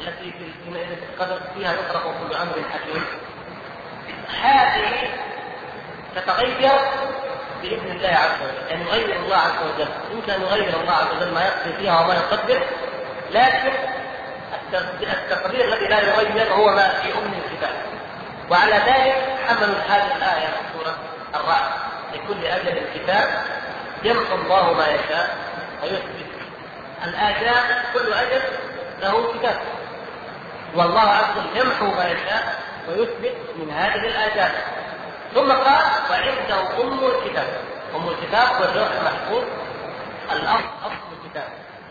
التي في القدر فيها يطرق كل أمر حكيم هذه تتغير بإذن الله عز وجل، يعني يغير الله عز وجل، يمكن ان يغير الله عز وجل ما يقضي فيها وما يقدر، لكن التقدير الذي لا يغير هو ما في أم الكتاب. وعلى ذلك حملوا هذه الآية في سورة الرعد. لكل أجل الكتاب يمحو الله ما يشاء ويثبت. الاجال كل أجل له كتاب. والله عز وجل يمحو ما يشاء ويثبت من هذه الاجال ثم قال وعنده أم الكتاب. أم الكتاب هو اللوح المحفوظ. الاصل أصل الكتاب.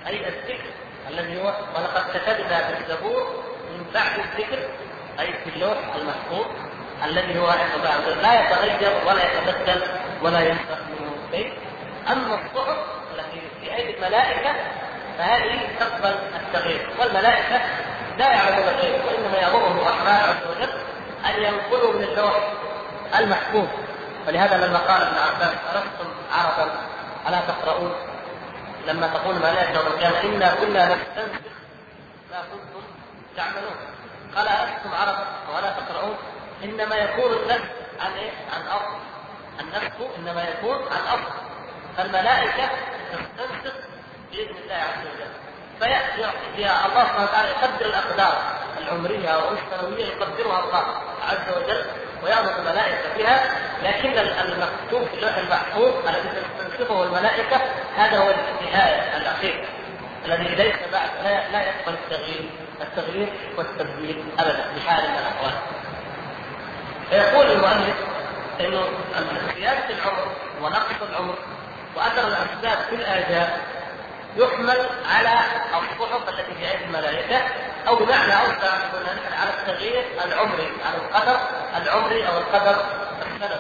أي الذكر. الذي هو ولقد كتبنا في الزبور من بعد الذكر أي في اللوح المحفوظ الذي هو لا يتغير ولا يتبدل ولا ينسخ منه شيء. أما الصحف التي في ايدي الملائكه فهذه تقبل التغيير. والملائكة لا يعلمون الغيب وإنما يامرهم الرحمن عز وجل أن ينقلوا من اللوح المحفوظ. ولهذا لما قال ابن عباس ألستم عربا ألا تقرؤون؟ لما تقول ملائكة يوم القيامة إنا كنا نستنسخ ما كنتم تعملون. قال ألستم عربا ولا تقرؤون؟ إنما يكون النفس عن إيه؟ عن أصل النفس إنما يكون عن أصل فالملائكة تستنسخ بإذن الله عز وجل. فيأتي الله سبحانه وتعالى يقدر الأقدار العمرية أو السنوية يقدرها الله عز وجل. ويأمر الملائكة بها لكن المكتوب في اللوح المحفوظ الذي تستنسخه الملائكة هذا هو النهاية الأخير الذي ليس بعد لا, لا يقبل التغيير التغيير والتبديل أبدا بحال من الأحوال. فيقول المؤلف إنه زياده العمر ونقص العمر وأثر الأسباب في الآجال يحمل على الصحف التي في ايدي الملائكه أو بمعنى أوسع على التغيير العمري على القدر العمري أو القدر السنوي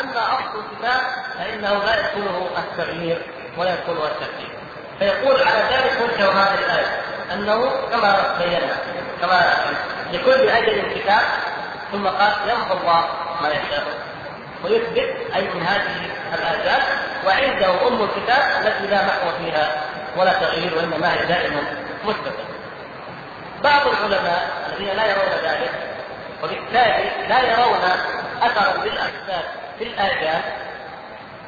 أما أصل الكتاب فإنه لا يكونه التغيير ولا يكونه التبديل فيقول على ذلك وجه هذه الآية أنه كما بينا كما لكل أجل كتاب ثم قال يمحو الله ما يشاء. ويثبت أي من هذه الاجال وعنده أم الكتاب التي لا محو فيها ولا تغيير وإنما هي دائما مثبتة. بعض العلماء الذين لا يرون ذلك وبالتالي لا يرون أثرا للاسباب في الاجال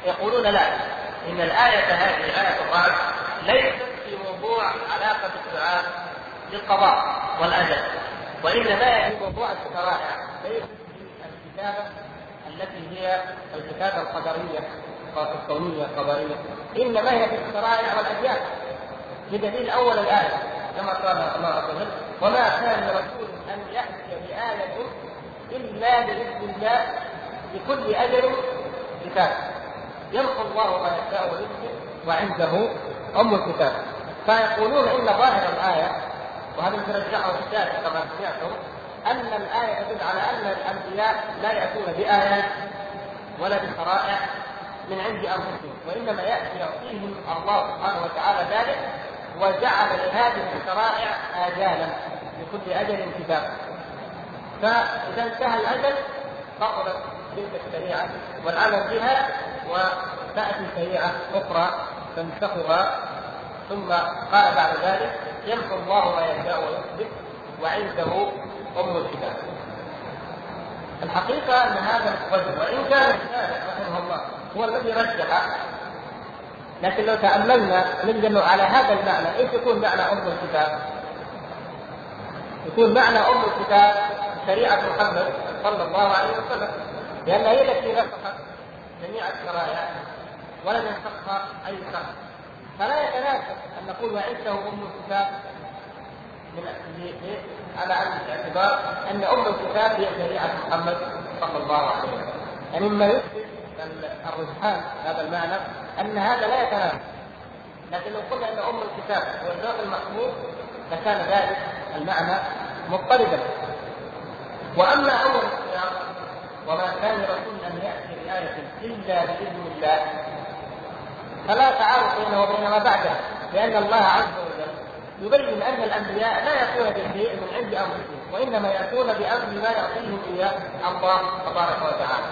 يقولون لا إن الآية هذه آية الرعد ليست في موضوع علاقة الدعاء بالقضاء والأجل وإنما هي في موضوع الشرائع ليست في الكتابة التي هي الكتابة القدرية الكونيه القدريه إنما هي في الشرائع والاديان بدليل أول الآية كما قال الله عز وما كان لرسول أن يأتي بآية إلا بإذن الله لكل أجل كتاب. يمحو الله ما يشاء ويثبت وعنده أم الكتاب. فيقولون إن ظاهر الآية وهذا يرجعه الشاهد كما سمعتم أن الآية تدل على أن الأنبياء لا يأتون بايات ولا بشرائع من عند أنفسهم وإنما يأتي يعطيهم الله سبحانه وتعالى ذلك وجعل لهذه الشرائع اجالا لكل أجل كتاب فإذا انتهى الأجل بطلت تلك الشريعة والعمل بها وتأتي شريعة أخرى تنسخها ثم قال بعد ذلك يمحو الله ما يشاء ويثبت وعنده ام الكتاب. الحقيقة أن هذا الرجل وإن كان رحمه الله هو الذي رجح لكن لو تأملنا نجد على هذا المعنى. إيش يكون معنى أم الكتاب؟ يكون معنى أم الكتاب شريعة محمد صلى الله عليه وسلم. لأن هي التي نسخت جميع الشرائع ولم ينسخها أي شخص. فلا يتناسب أن نقول وعنده أم الكتاب من على اعتبار أن أم الكتاب هي شريعة محمد صلى الله عليه وسلم. يعني مما يثبت الرجحان هذا المعنى أن هذا لا يتناسب لكن لو قلنا إن أم الكتاب هو اللوح المحفوظ لكان ذلك المعنى مضطردا. وأما اول السياق وما كان رسول ان يأتي بآية إلا بإذن الله فلا تعارض بينه وبين ما بعده لأن الله عز وجل يبين أن الأنبياء لا يأتون بشيء من عند انفسهم وإنما يأتون بأمر ما يعطيهم إياه الله تبارك وتعالى.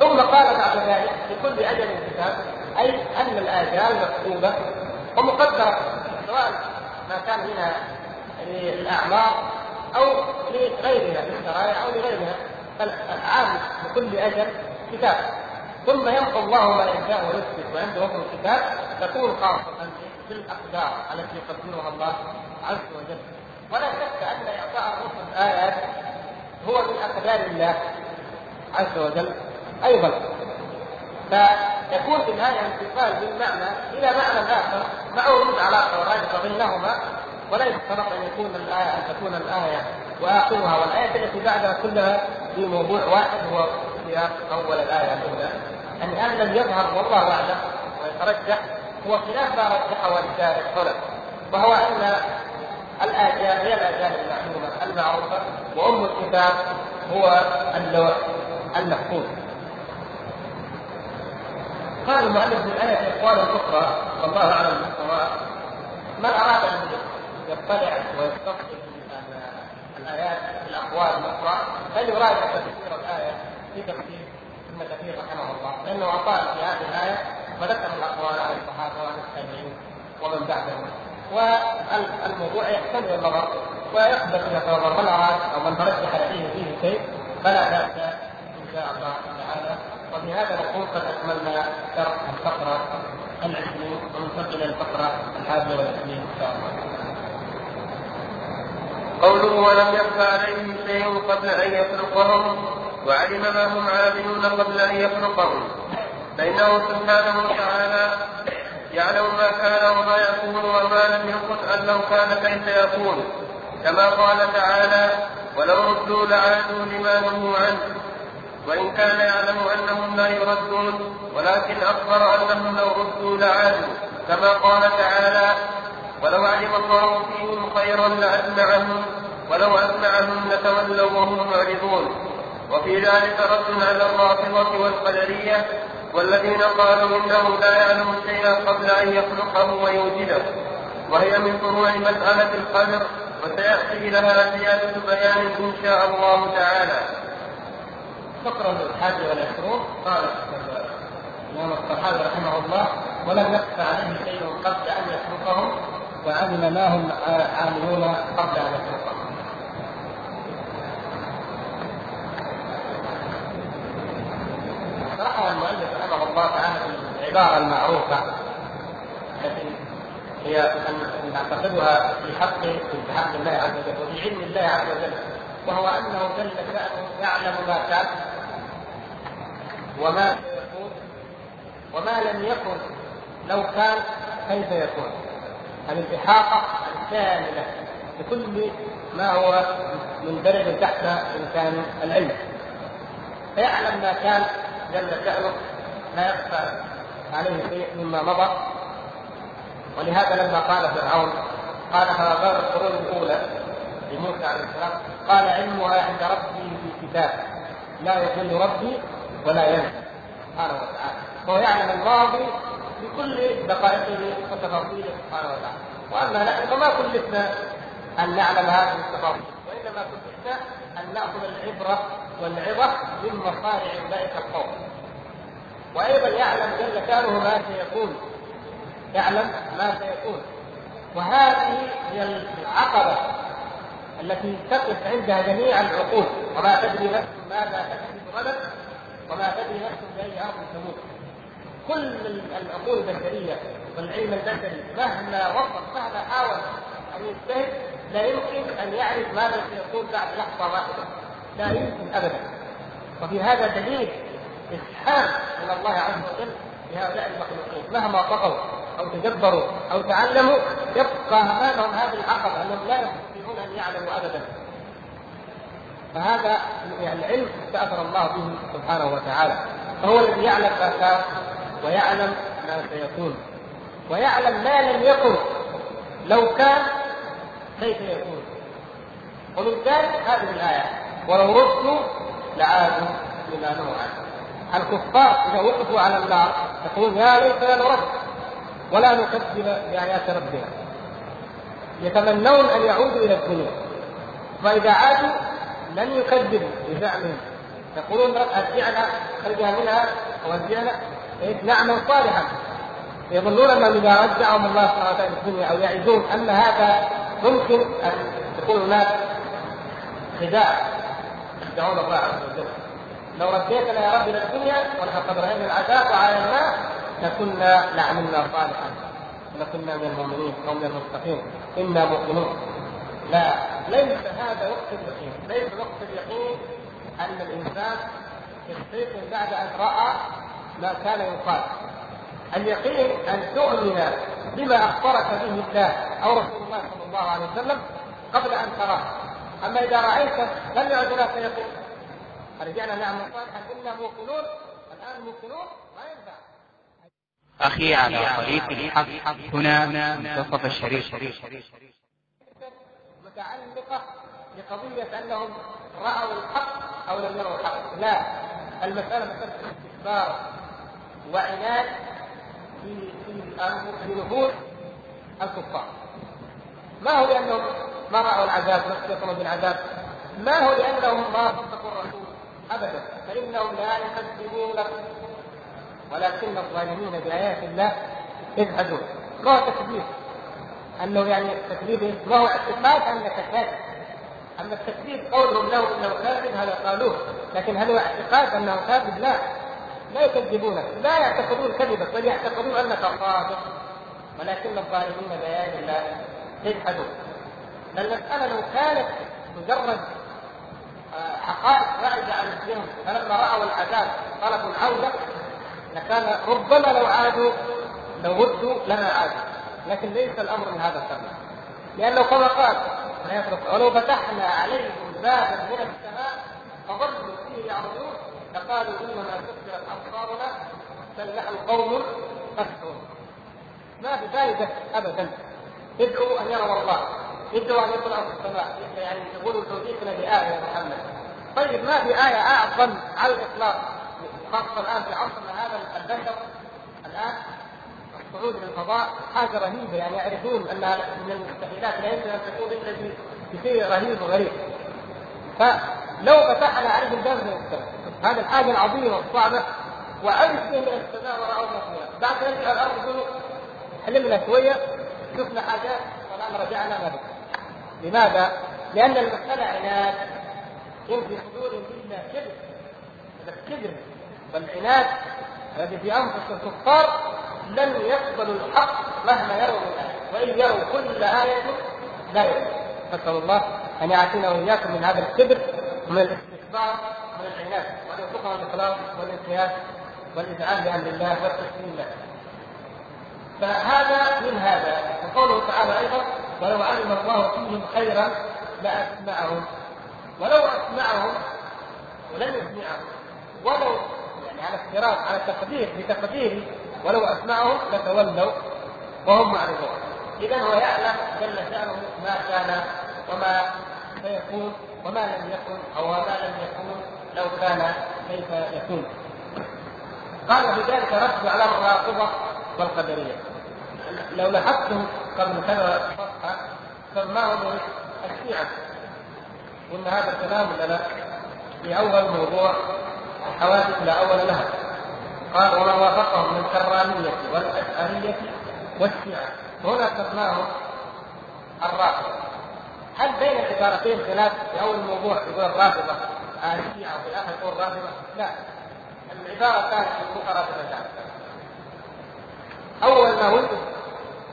ثم قال بعد ذلك لكل أجل كتاب أي أن الآجال مكتوبة ومقدرة سواء ما كان منها للأعمار أو لغيرها من الشرائع أو لغيرها فالعام لكل أجل كتاب. ثم يمحو الله ما يشاء ويثبت وعنده حكم الكتاب تكون خاصة بالأقدار التي يقدرها الله عز وجل. ولا شك أن إعطاء الرسل آيات هو من أقدار الله عز وجل. أيضا. فيكون في النهاية انتقال من معنى إلى معنى آخر مع وجود علاقه ورابطه بينهما ولا يفترض أن يكون الآية أن تكون الآية وآخرها والآية التي بعدها كلها في موضوع واحد هو سياق أول الآية الأولى. أن هذا الذي يظهر والله أعلم ويترجح هو خلاف ما رجحه هنا وهو أن الاجال هي الاجال المعلومة المعروفة وأم الكتاب هو اللوح المحفوظ قال المؤلف في الآية أقوالا أخرى والله أعلم بالصواب من أراد أن يطلع ويستقبل الآيات الأقوال الأخرى فليراجع تفسير الآية في تفسير ابن كثير رحمه الله لأنه أطال في هذه الآية وذكر الأقوال عن الصحابة وعن التابعين ومن بعدهم. والموضوع يحتمل النظر ويقبل إذا تنظر من أراد أو من ترجح لديه فيه شيء فلا بأس إن شاء الله تعالى. وبهذا نكون قد أكملنا شرح الفقرة العشرين وننتقل إلى الفقرة الحادية والعشرين إن شاء الله. قوله ولم يخفى عليهم شيء قبل أن يخلقهم وعلم ما هم عاملون قبل أن يخلقهم. فإنه سبحانه وتعالى يعلم ما كان وما يكون وما لم يكن أن لو كان كيف يكون. كما قال تعالى ولو ردوا لعادوا لما نهوا عنه. وإن كان يعلم أنهم لا يردون ولكن أخبر أنهم لو ردوا لعادوا كما قال تعالى ولو علم الله فيهم خيرا لأسمعهم ولو أسمعهم لتولوا وهم معرضون وفي ذلك رد على الرافضة والقدرية والذين قالوا إنه لا يعلم شيئا قبل أن يخلقه ويوجده وهي من فروع مسألة القدر وسيأتي لها زيادة بيان إن شاء الله تعالى. فقرة الحادي والعشرون قال الإمام الصحابي رحمه الله ولم يخفى عليه شيء قبل أن يخلقهم وعلم ما هم عاملون قبل أن يخلقهم. شرحها المؤلف رحمه الله تعالى العبارة المعروفة التي هي أن نعتقدها في حق في حق الله عز وجل وفي علم الله عز وجل وهو أنه جل شانه يعلم ما كان وما وما لم يكن لو كان كيف يكون؟ الانتحاقة الكاملة بكل ما هو مندرج تحت إمكان العلم. فيعلم ما كان جل شأنه لا يخفى عليه شيء مما مضى. ولهذا لما قال فرعون قال هذا القرون الأولى لموسى عليه السلام قال علمها عند ربي في كتاب لا يضل ربي ولا ينسى سبحانه وتعالى. وهو يعلم الماضي بكل دقائقه وتفاصيله سبحانه وتعالى. وأما نحن فما كلفنا أن نعلم هذه التفاصيل وإنما كلفنا أن نأخذ العبرة والعظة من مصارع أولئك القوم. وأيضا يعلم جل شأنه ما سيكون. يعلم ما سيكون. وهذه هي العقبة التي تقف عندها جميع العقول. وما تدري نفس ماذا تكسب غدا وما تدري نفس باي ارض تموت. كل العقول البشرية والعلم البشري مهما وصل مهما حاول أن يجتهد لا يمكن أن يعرف ماذا سيكون بعد لحظة واحدة. لا يمكن ابدا. وفي هذا دليل إسحاق من الله عز وجل لهؤلاء المخلوقين. مهما طغوا أو تجبروا أو تعلموا يبقى امامهم هذه العقبة أنهم لا يستطيعون أن يعلموا ابدا. فهذا يعني العلم استأثر الله به سبحانه وتعالى. فهو الذي يعلم ما كان ويعلم ما سيكون. ويعلم ما لم يكن. لو كان كيف يكون. ومن ذلك هذه الآية. ولو ردوا لعادوا لما نهوا عنه الكفار إذا وقفوا على النار يقولون يا ليتنا نرد. ولا نكذب بآيات ربنا. يتمنون أن يعودوا إلى الدنيا فإذا عادوا لن يكذبوا بزعمهم يقولون أرجعنا خرجنا منها ورجعنا نعمل صالحا. يظنون أنهم إذا رجعهم الله سبحانه وتعالى الدنيا أو يعدون أن هذا ممكن أن يكون هناك خداع. يخدعون الله عز وجل. لو رديتنا يا رب إلى الدنيا ولقد رأينا العذاب وعايناه لكنا لعملنا صالحا. لكنا من المؤمنين ومن المتقين. إنا مؤمنون. لا. ليس هذا وقت اليقين. ليس وقت اليقين أن الإنسان يستيقظ بعد أن رأى ما كان يقال. اليقين أن تؤمن بما أخبرك به الله أو رسول الله صلى الله عليه وسلم قبل أن تراه. أما إذا رايته لم يعد هناك يقين. رجعنا نعمل صالحا أنا موقنون الآن موقنون ما ينفع. أخي على طريق الحق هنا منتصف الشريف. متعلقة بقضية أنهم رأوا الحق أو لم يروا الحق. لا المسألة مسألة استكبار وعناد في في نفوس الكفار. ما هو لأنهم ما رأوا العذاب واستيقنوا بالعذاب؟ ما هو لأنهم ما صدقوا الرسول؟ ابدا. فإنهم لا يكذبونك ولكن الظالمين بآيات الله يجحدون. ما هو تكذيب أنه يعني التكذيب ما هو اعتقاد انك كاذب أما التكذيب قولهم له انه كاذب هذا قالوه لكن هل هو اعتقاد أنه كاذب؟ لا. لا يكذبونك لا يعتقدون كذبك بل يعتقدون أنك صادق ولكن الظالمين بايات الله يجحدون المسألة لو كانت مجرد آه، حقائق بعيده عن الذهن فلما رأوا العذاب طلبوا العوده لكان ربما لو عادوا لو ردوا لما عادوا. لكن ليس الأمر من هذا القبيل لأنه كما قال ولو فتحنا عليهم بابا من السماء فظلوا فيه يعرضون لقالوا إنما كسرت أبصارنا بل نحن قوم مسحورون ما في فائده ابدا. ادعوا أن يروا الله ادعوا أن يطلعوا في السماء يعني يقولوا توفيقنا بآية يا محمد. طيب ما في آية أعظم على الإطلاق خاصة الآن في عصرنا هذا البشر؟ الآن الصعود إلى الفضاء حاجة رهيبة يعني يعرفون انها من المستحيلات لا يمكن أن تكون إلا بشيء رهيب وغريب. فلو فتحنا عليهم باب من السماء هذه الحاجة العظيمة والصعبة وعرف به من السماء ورأوا فيها بعد ذلك الأرض حلمنا شوية شفنا حاجات والان رجعنا ما لماذا؟ لأن المساله عناد. ان في صدورهم إلا كذب؟ والعناد الذي في انفس الكفار لن يقبلوا الحق مهما يروا من آية. وإن يروا كل آية لا يؤمنون نسأل الله أن يعافينا وإياكم من هذا الكبر ومن الاستكبار ومن العناد وأن يرزقنا الإخلاص والانقياد والإذعان بأمر الله والتسليم له. فهذا من هذا. وقوله تعالى أيضا ولو علم الله فيهم خيرا لأسمعهم. ولو أسمعهم ولم يسمعهم. ولو يعني على افتراض على تقدير بتقدير ولو أسمعهم لتولوا وهم معرضون. اذا هو يعلم جل شأنه ما كان وما سيكون وما لم يكن أو ما لم يكون لو كان كيف يكون. قال في ذلك رد على الرافضة والقدرية. لو لاحظتم قبل كذا صفحة سماهم الشيعة. وان هذا الكلام لنا في أول موضوع الحوادث لا أول لها. قال وما وافقهم من الكرامية والأشعرية والشيعة. هنا سماهم الرافضة هل بين العبارتين خلاف في أول الموضوع يقول الرافضة؟ آه الشيعة وفي الآخر يقول الرافضة؟ لا. العبارة كانت مترادفتان أول ما وجد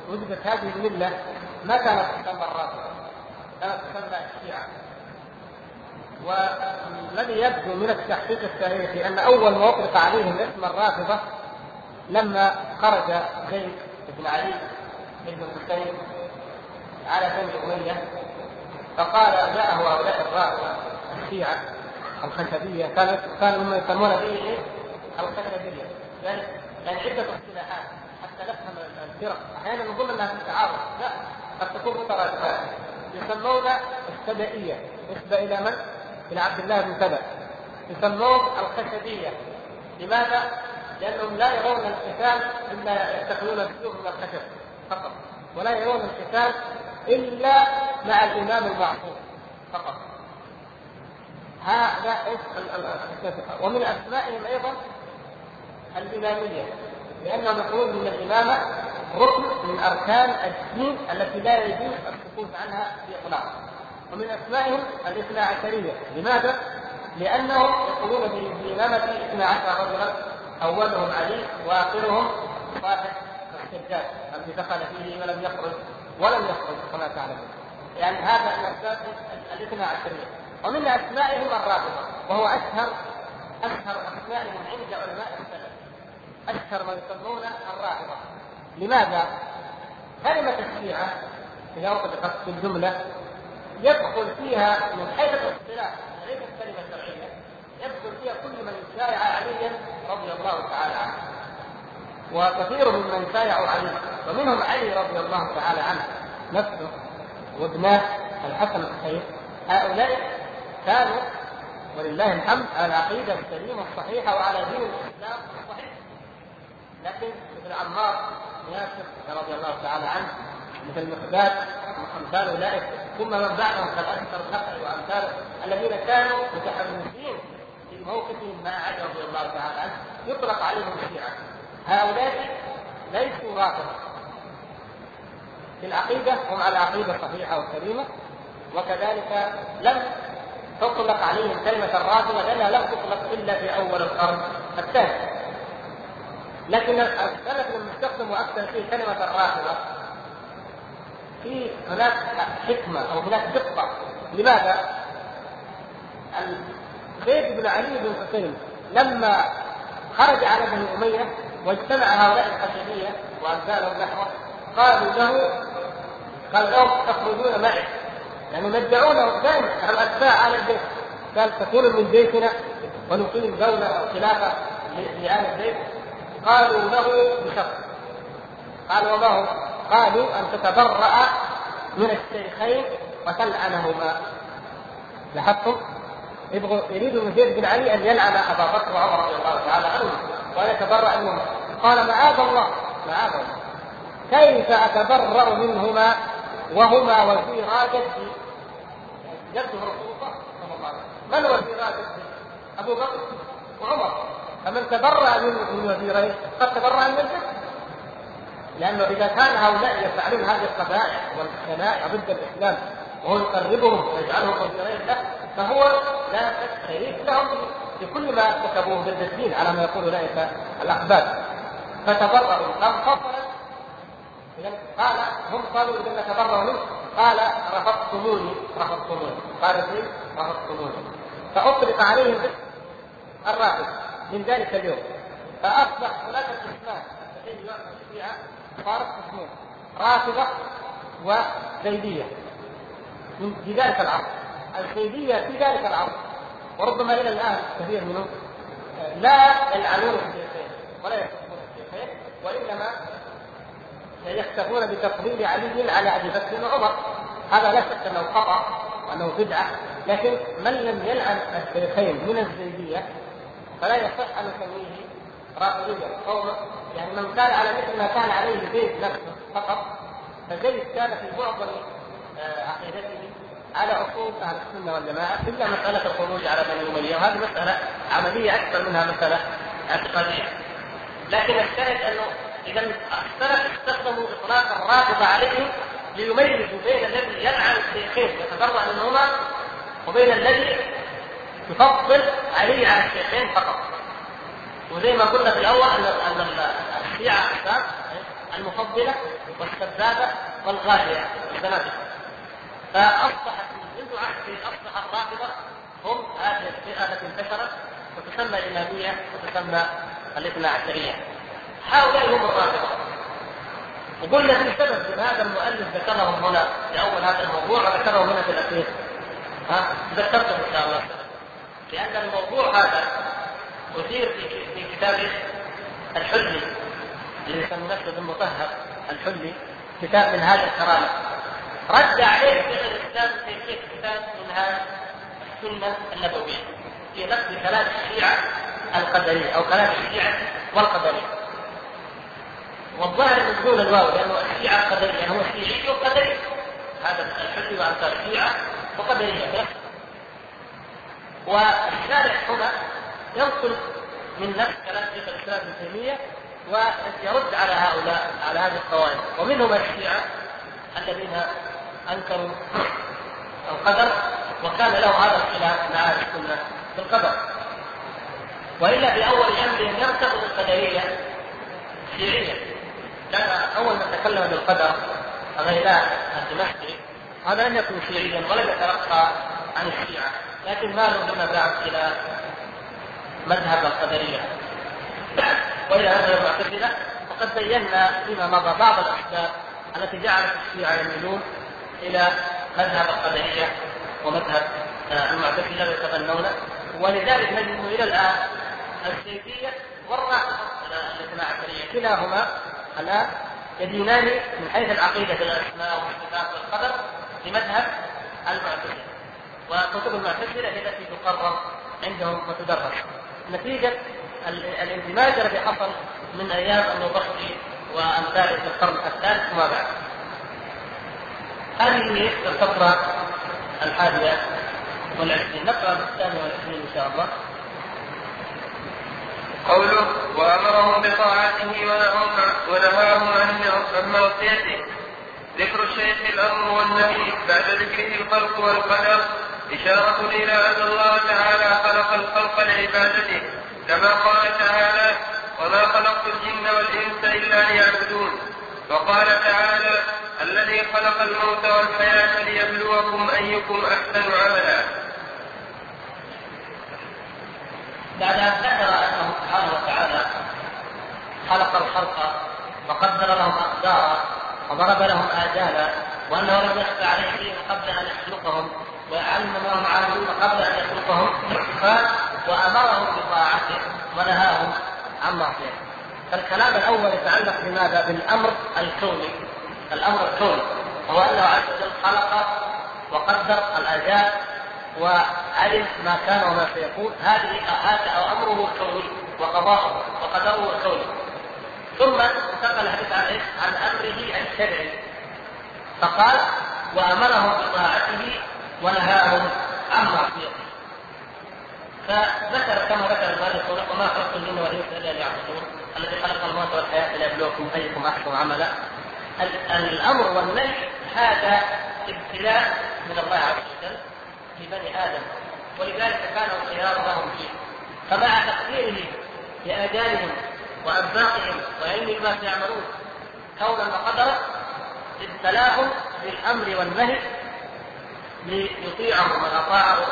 وجدت هذه الملة ما كانت تسمى الرافضة. كانت تسمى الشيعة. والذي يبدو من التحقيق التاريخي أن أول ما اطلق عليهم اسم الرافضة لما خرج زيد بن علي بن الحسين على بني أمية فقال جاءه هؤلاء الرافضة الشيعة الخشبية كانت كانوا مما يسمون به إيه؟ الخشبية. يعني يعني عده اصطلاحات حتى نفهم الفرق. أحيانا نظن أنها في تعارض لا قد تكون مترادفات. يسمون السبائيه نسبه إلى من؟ بن عبد الله بن سبأ يسمون الخشبية. لماذا؟ لأنهم لا يرون القتال إلا يتخذون السيوف من الخشب فقط. ولا يرون القتال إلا مع الإمام المعصوم فقط. هذا ومن أسمائهم أيضا الإمامية. لأنهم يقولون أن الإمامة ركن من أركان الدين التي لا يجوز السكوت عنها بإطلاق ومن أسمائهم الاثنا عشرية. لماذا؟ لأنهم يقولون بإمامة اثنا عشر رجلا أولهم علي وآخرهم صاحب السجاد. الذي دخل فيه ولم يخرج ولم يخرج كما تعلمون. يعني هذا من أسباب الاثنا عشرية. ومن أسمائهم الرافضة وهو أشهر أشهر أسمائهم عند علماء السلف. أشهر ما يسمون الرافضة لماذا؟ كلمة الشيعة إذا أطلقت في الجملة يدخل فيها من حيث الاصطلاح ليست كلمة شرعية يدخل فيها كل من شايع عليا رضي الله تعالى عنه. وكثير ممن شايعوا علي ومنهم علي رضي الله تعالى عنه. نفسه وابناه الحسن الحسين هؤلاء كانوا ولله الحمد على العقيده السليمه الصحيحة وعلى دين الإسلام الصحيح. لكن مثل عمار ياسر رضي الله تعالى عنه مثل مقداد امثال أولئك ثم من بعدهم كالاسكر النخعي وأمثاله الذين كانوا متحمسين في موقفهم مع علي رضي الله تعالى عنه. يطلق عليهم الشيعة. هؤلاء ليسوا رافضه في العقيدة هم على عقيدة صحيحة وسليمه وكذلك لم تطلق عليهم كلمة الرافضة لأنها لم تطلق إلا في أول القرن الثاني. لكن السلف لما استخدموا أكثر فيه كلمة الرافضة في هناك حكمة أو هناك دقة. لماذا؟ زيد بن علي بن حسين لما خرج على بني أمية واجتمع هؤلاء الحشدية وأمثالهم نحوه قالوا له قال لهم تخرجون معي. يعني مدعونه دائما الاتباع على البيت. قال تكون من بيتنا ونقيم دولة أو خلافة لآل البيت. قالوا له بشرط. قال وما هو؟ قالوا أن تتبرأ من الشيخين وتلعنهما. لاحظتم؟ يبغوا يريدوا من زيد بن علي أن يلعن أبا بكر وعمر رضي الله تعالى عنهم وأن يتبرأ منهما. قال معاذ الله معاذ الله. كيف أتبرأ منهما وهما وزيرا جدي جده رسول الله صلى الله عليه وسلم. من وزيرا جده؟ أبو بكر وعمر. فمن تبرأ من وزيرين قد تبرأ من الجد. لأنه إذا كان هؤلاء يفعلون هذه القبائح والشنائع ضد الإسلام وهو يقربهم ويجعلهم وزيرين له فهو لا شريك لهم في كل ما ارتكبوه ضد الدين على ما يقول أولئك الأحباب. فتبرأوا. انفصلت اذا قال هم قالوا اذا نتبرأ منه. قال رفضتموني رفضتموني. قال اثنين رفضتموني. فأطلق عليهم الرافض من ذلك اليوم. فأصبح هناك قسمان الشيعه صارت قسمين رافضة وزيديه في ذلك العصر الزيديه في ذلك العصر وربما إلى الآن كثير منهم لا يلعنون الشيخين ولا يكفرون الشيخين وإنما يكتفون بتفضيل علي على أبي بكر وعمر هذا لا شك أنه خطأ وأنه بدعة لكن من لم يلعن الشيخين من الزيديه فلا يصح أن نسميه رافضيا أو يعني من كان على مثل ما كان عليه زيد نفسه فقط فزيد كان في معظم آه، عقيدته على أصول أهل السنة والجماعة إلا مسألة الخروج على بني أمية وهذه مسألة عملية أكثر منها مسألة اعتقاديه لكن الشاهد أنه إذا السلف استخدموا إطلاق الرافضه عليهم ليميزوا بين الذي يلعن الشيخين يتبرع منهما وبين الذي يفضل علي على الشيخين فقط. وزي ما قلنا في الأول أن أن الشيعه اقسام المفضلة والسبابه والغالية الزنادقه فأصبحت منذ عهد اصبح الرافضة هم هذه الفئة التي انتشرت وتسمى الإمامية وتسمى الاثنا عشرية. هؤلاء هم الرافضة. وقلنا في سبب هذا المؤلف ذكرهم هنا في أول هذا الموضوع وذكره هنا في الأخير. ها؟ ذكرته إن شاء الله. لأن الموضوع هذا أثير في في كتاب الحلي اللي يسمى نفسه بالمطهر الحلي كتاب من هذا الكرامه رد عليه شيخ الإسلام في كتاب منهاج السنة النبوية في نقد كلام الشيعة القدرية أو كلام الشيعة والقدرية والظاهر من دون الواو لأنه الشيعة القدرية هو شيعي وقدري. هذا الحلي وأمثال الشيعة وقدرية. والشارع هنا ينقل من نفس كلام شيخ الإسلام ابن تيمية ويرد على هؤلاء على هذه القواعد ومنهم الشيعه الذين أنكروا القدر وكان له هذا الخلاف مع أهل السنة بالقدر. وإلا في اول امرهم يرتبط القدريه شيعيا كان أول من تكلم بالقدر غيلان الدمشقي هذا لم يكن شيعيا ولم يتلقى عن الشيعة لكن مالوا فيما بعد إلى مذهب القدرية. والى مذهب المعتزله وقد بينا فيما مضى بعض الاسباب التي جعلت الشيعة يميلون إلى مذهب القدريه ومذهب المعتزلة ويتبنونه ولذلك نجد إلى الآن الزيديه والرافضة الاثنا عشريه كلاهما الان يدينان من حيث العقيدة في الاسماء والصفات والقدر لمذهب المعتزلة. وكتب المعتزلة هي التي تقرر عندهم وتدرس. نتيجة الاندماج الذي حصل من أيام النوبختي وامثاله في القرن الثالث وما بعد. هذه الفترة الحادية والعشرين. نقرأ بالثانية والعشرين إن شاء الله. قوله وأمرهم بطاعته ونهاهم عن معصيته ذكر الشيخ الأمر والنهي بعد ذكره الخلق والقدر. إشارة إلى أن الله تعالى خلق الخلق لعبادته. كما قال تعالى وما خلقت الجن والإنس إلا ليعبدون وقال تعالى الذي خلق الموت والحياة ليبلوكم أيكم أحسن عملا بعد أن ذكر أنه سبحانه وتعالى خلق الخلق وقدر لهم أقدارا وضرب لهم آجالا وأنه لم يخفى عليه قبل أن يخلقهم وعلم ما هم عاملون قبل أن يخلقهم وامرهم بطاعته ونهاهم عن معصيته. فالكلام الأول يتعلق بماذا؟ بالأمر الكوني. الأمر الكوني. هو انه عز وجل خلق وقدر الاجال وعلم ما كان وما سيكون. هذه هذا أمره الكوني وقضاؤه وقدره الكوني. ثم انتقل الحديث عن إيش؟ عن أمره الشرعي. فقال وامرهم بطاعته ونهاهم عن معصيته. فذكر كما ذكر المؤلف وما خلقت الجن والإنس إلا ليعبدون. الذي خلق الموت والحياة ليبلوكم أيكم أحسن عملا. الأمر والنهي هذا ابتلاء من الله عز وجل لبني آدم. ولذلك كان الخيار لهم فيه. فمع تقديره لاجالهم وانفاقهم وعلم ما سيعملون كونا وقدرا ابتلاهم بالأمر والنهي ليطيعه من اطاعه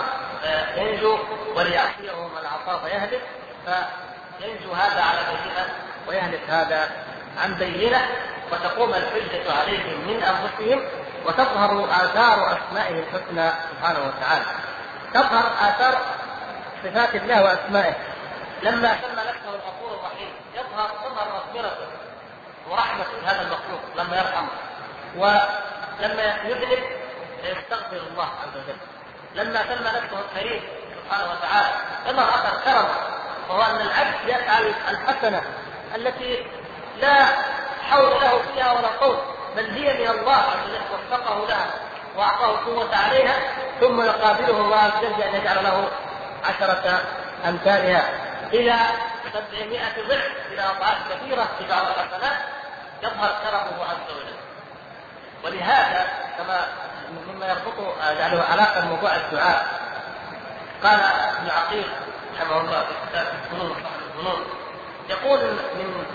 ينجو وليعصيه من عصاه فيهلك فينجو هذا على بينه ويهلك هذا عن بينه وتقوم الحجة عليهم من أنفسهم وتظهر آثار أسمائه الحسنى سبحانه وتعالى. تظهر آثار صفات الله وأسمائه. لما سمى نفسه الغفور الرحيم يظهر تظهر مغفرته ورحمة هذا المخلوق لما يرحمه ولما يذنب فيستغفر الله عز وجل. لما سمى نفسه الكريم سبحانه وتعالى ظهر اثر كرم وهو أن العبد يفعل الحسنة التي لا حول له فيها ولا قوه بل هي من الله عز وفقه لها وأعطاه القوة عليها ثم يقابله الله عز وجل بأن يجعل له عشرة أمثالها. إلى سبعمائة ضعف إلى أضعاف كثيرة في بعض الحسنات يظهر كرمه عز وجل. ولهذا كما مما يربط يعني علاقة بموضوع الدعاء. قال ابن عقيل رحمه الله في كتاب الفنون الفنون يقول من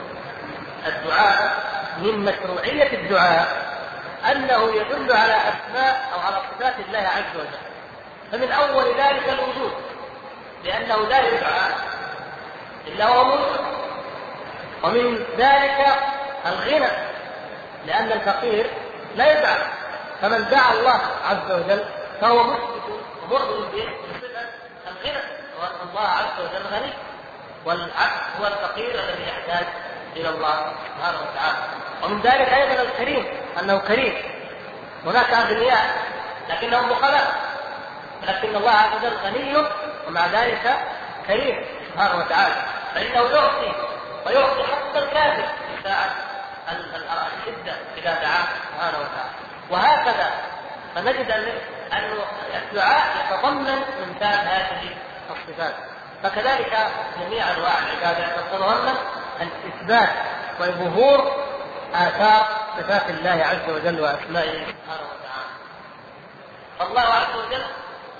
الدعاء من مشروعية الدعاء أنه يدل على أسماء أو على صفات الله عز وجل. فمن أول ذلك الوجود لأنه لا يدعى إلا هو موجود. ومن ذلك الغنى لأن الفقير لا يدعى. فمن دعا الله عز وجل فهو مثبت ومؤمن بصفه الغنى. وأن الله عز وجل غني. والعبد هو الفقير الذي يحتاج إلى الله سبحانه وتعالى. ومن ذلك أيضا الكريم. أنه كريم. هناك أغنياء لكنهم بخلاء لكن الله عز وجل غني ومع ذلك كريم سبحانه وتعالى. فإنه يعطي ويعطي حتى الكافر في ساعة الشدة إذا دعاه سبحانه وتعالى. وهكذا. فنجد أن الدعاء يتضمن إمثال هذه الصفات. فكذلك جميع أنواع العبادة تتضمن الإثبات وظهور آثار صفات الله عز وجل وأسمائه سبحانه وتعالى. فالله عز وجل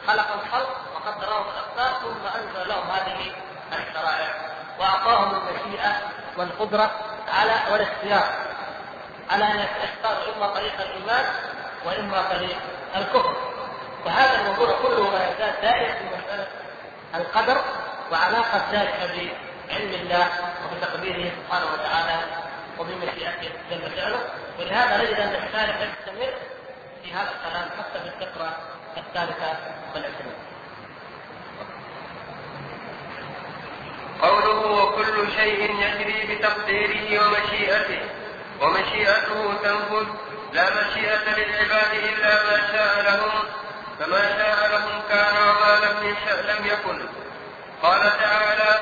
خلق الخلق وقدر لهم الأقدار ثم أنزل لهم هذه الشرائع وأعطاهم المشيئة والقدرة على والاختيار. على أن يختاروا إما طريق الإيمان وإما طريق الكفر. وهذا الموضوع كله ما يزال دائر في مسألة القدر وعلاقة ذلك بعلم الله وبتقديره سبحانه وتعالى وبمشيئته جل فعله ولهذا نجد أن الشارع يستمر في هذا الكلام حتى في الفقرة الثالثة والعشرين. قوله وكل شيء يجري بتقديره ومشيئته. ومشيئته تنفذ. لا مشيئة للعباد إلا ما شاء لهم. فما شاء لهم كان وما لم يشأ لم يكن. قال تعالى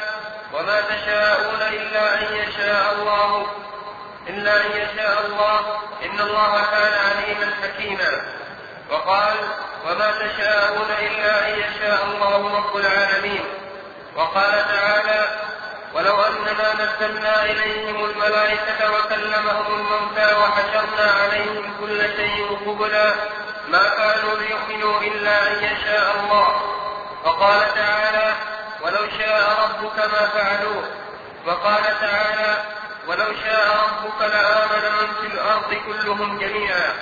وما تشاءون إلا أن يشاء الله. إلا أن يشاء الله. إن الله كان عليما حكيما. وقال وما تشاءون إلا أن يشاء الله رب العالمين. وقال تعالى ولو أننا نزلنا إليهم الملائكة وكلمهم الموتى وحشرنا عليهم كل شيء قبلا ما كانوا ليؤمنوا إلا أن يشاء الله. وقال تعالى ولو شاء ربك ما فعلوه. وقال تعالى ولو شاء ربك لآمن من في الأرض كلهم جميعا.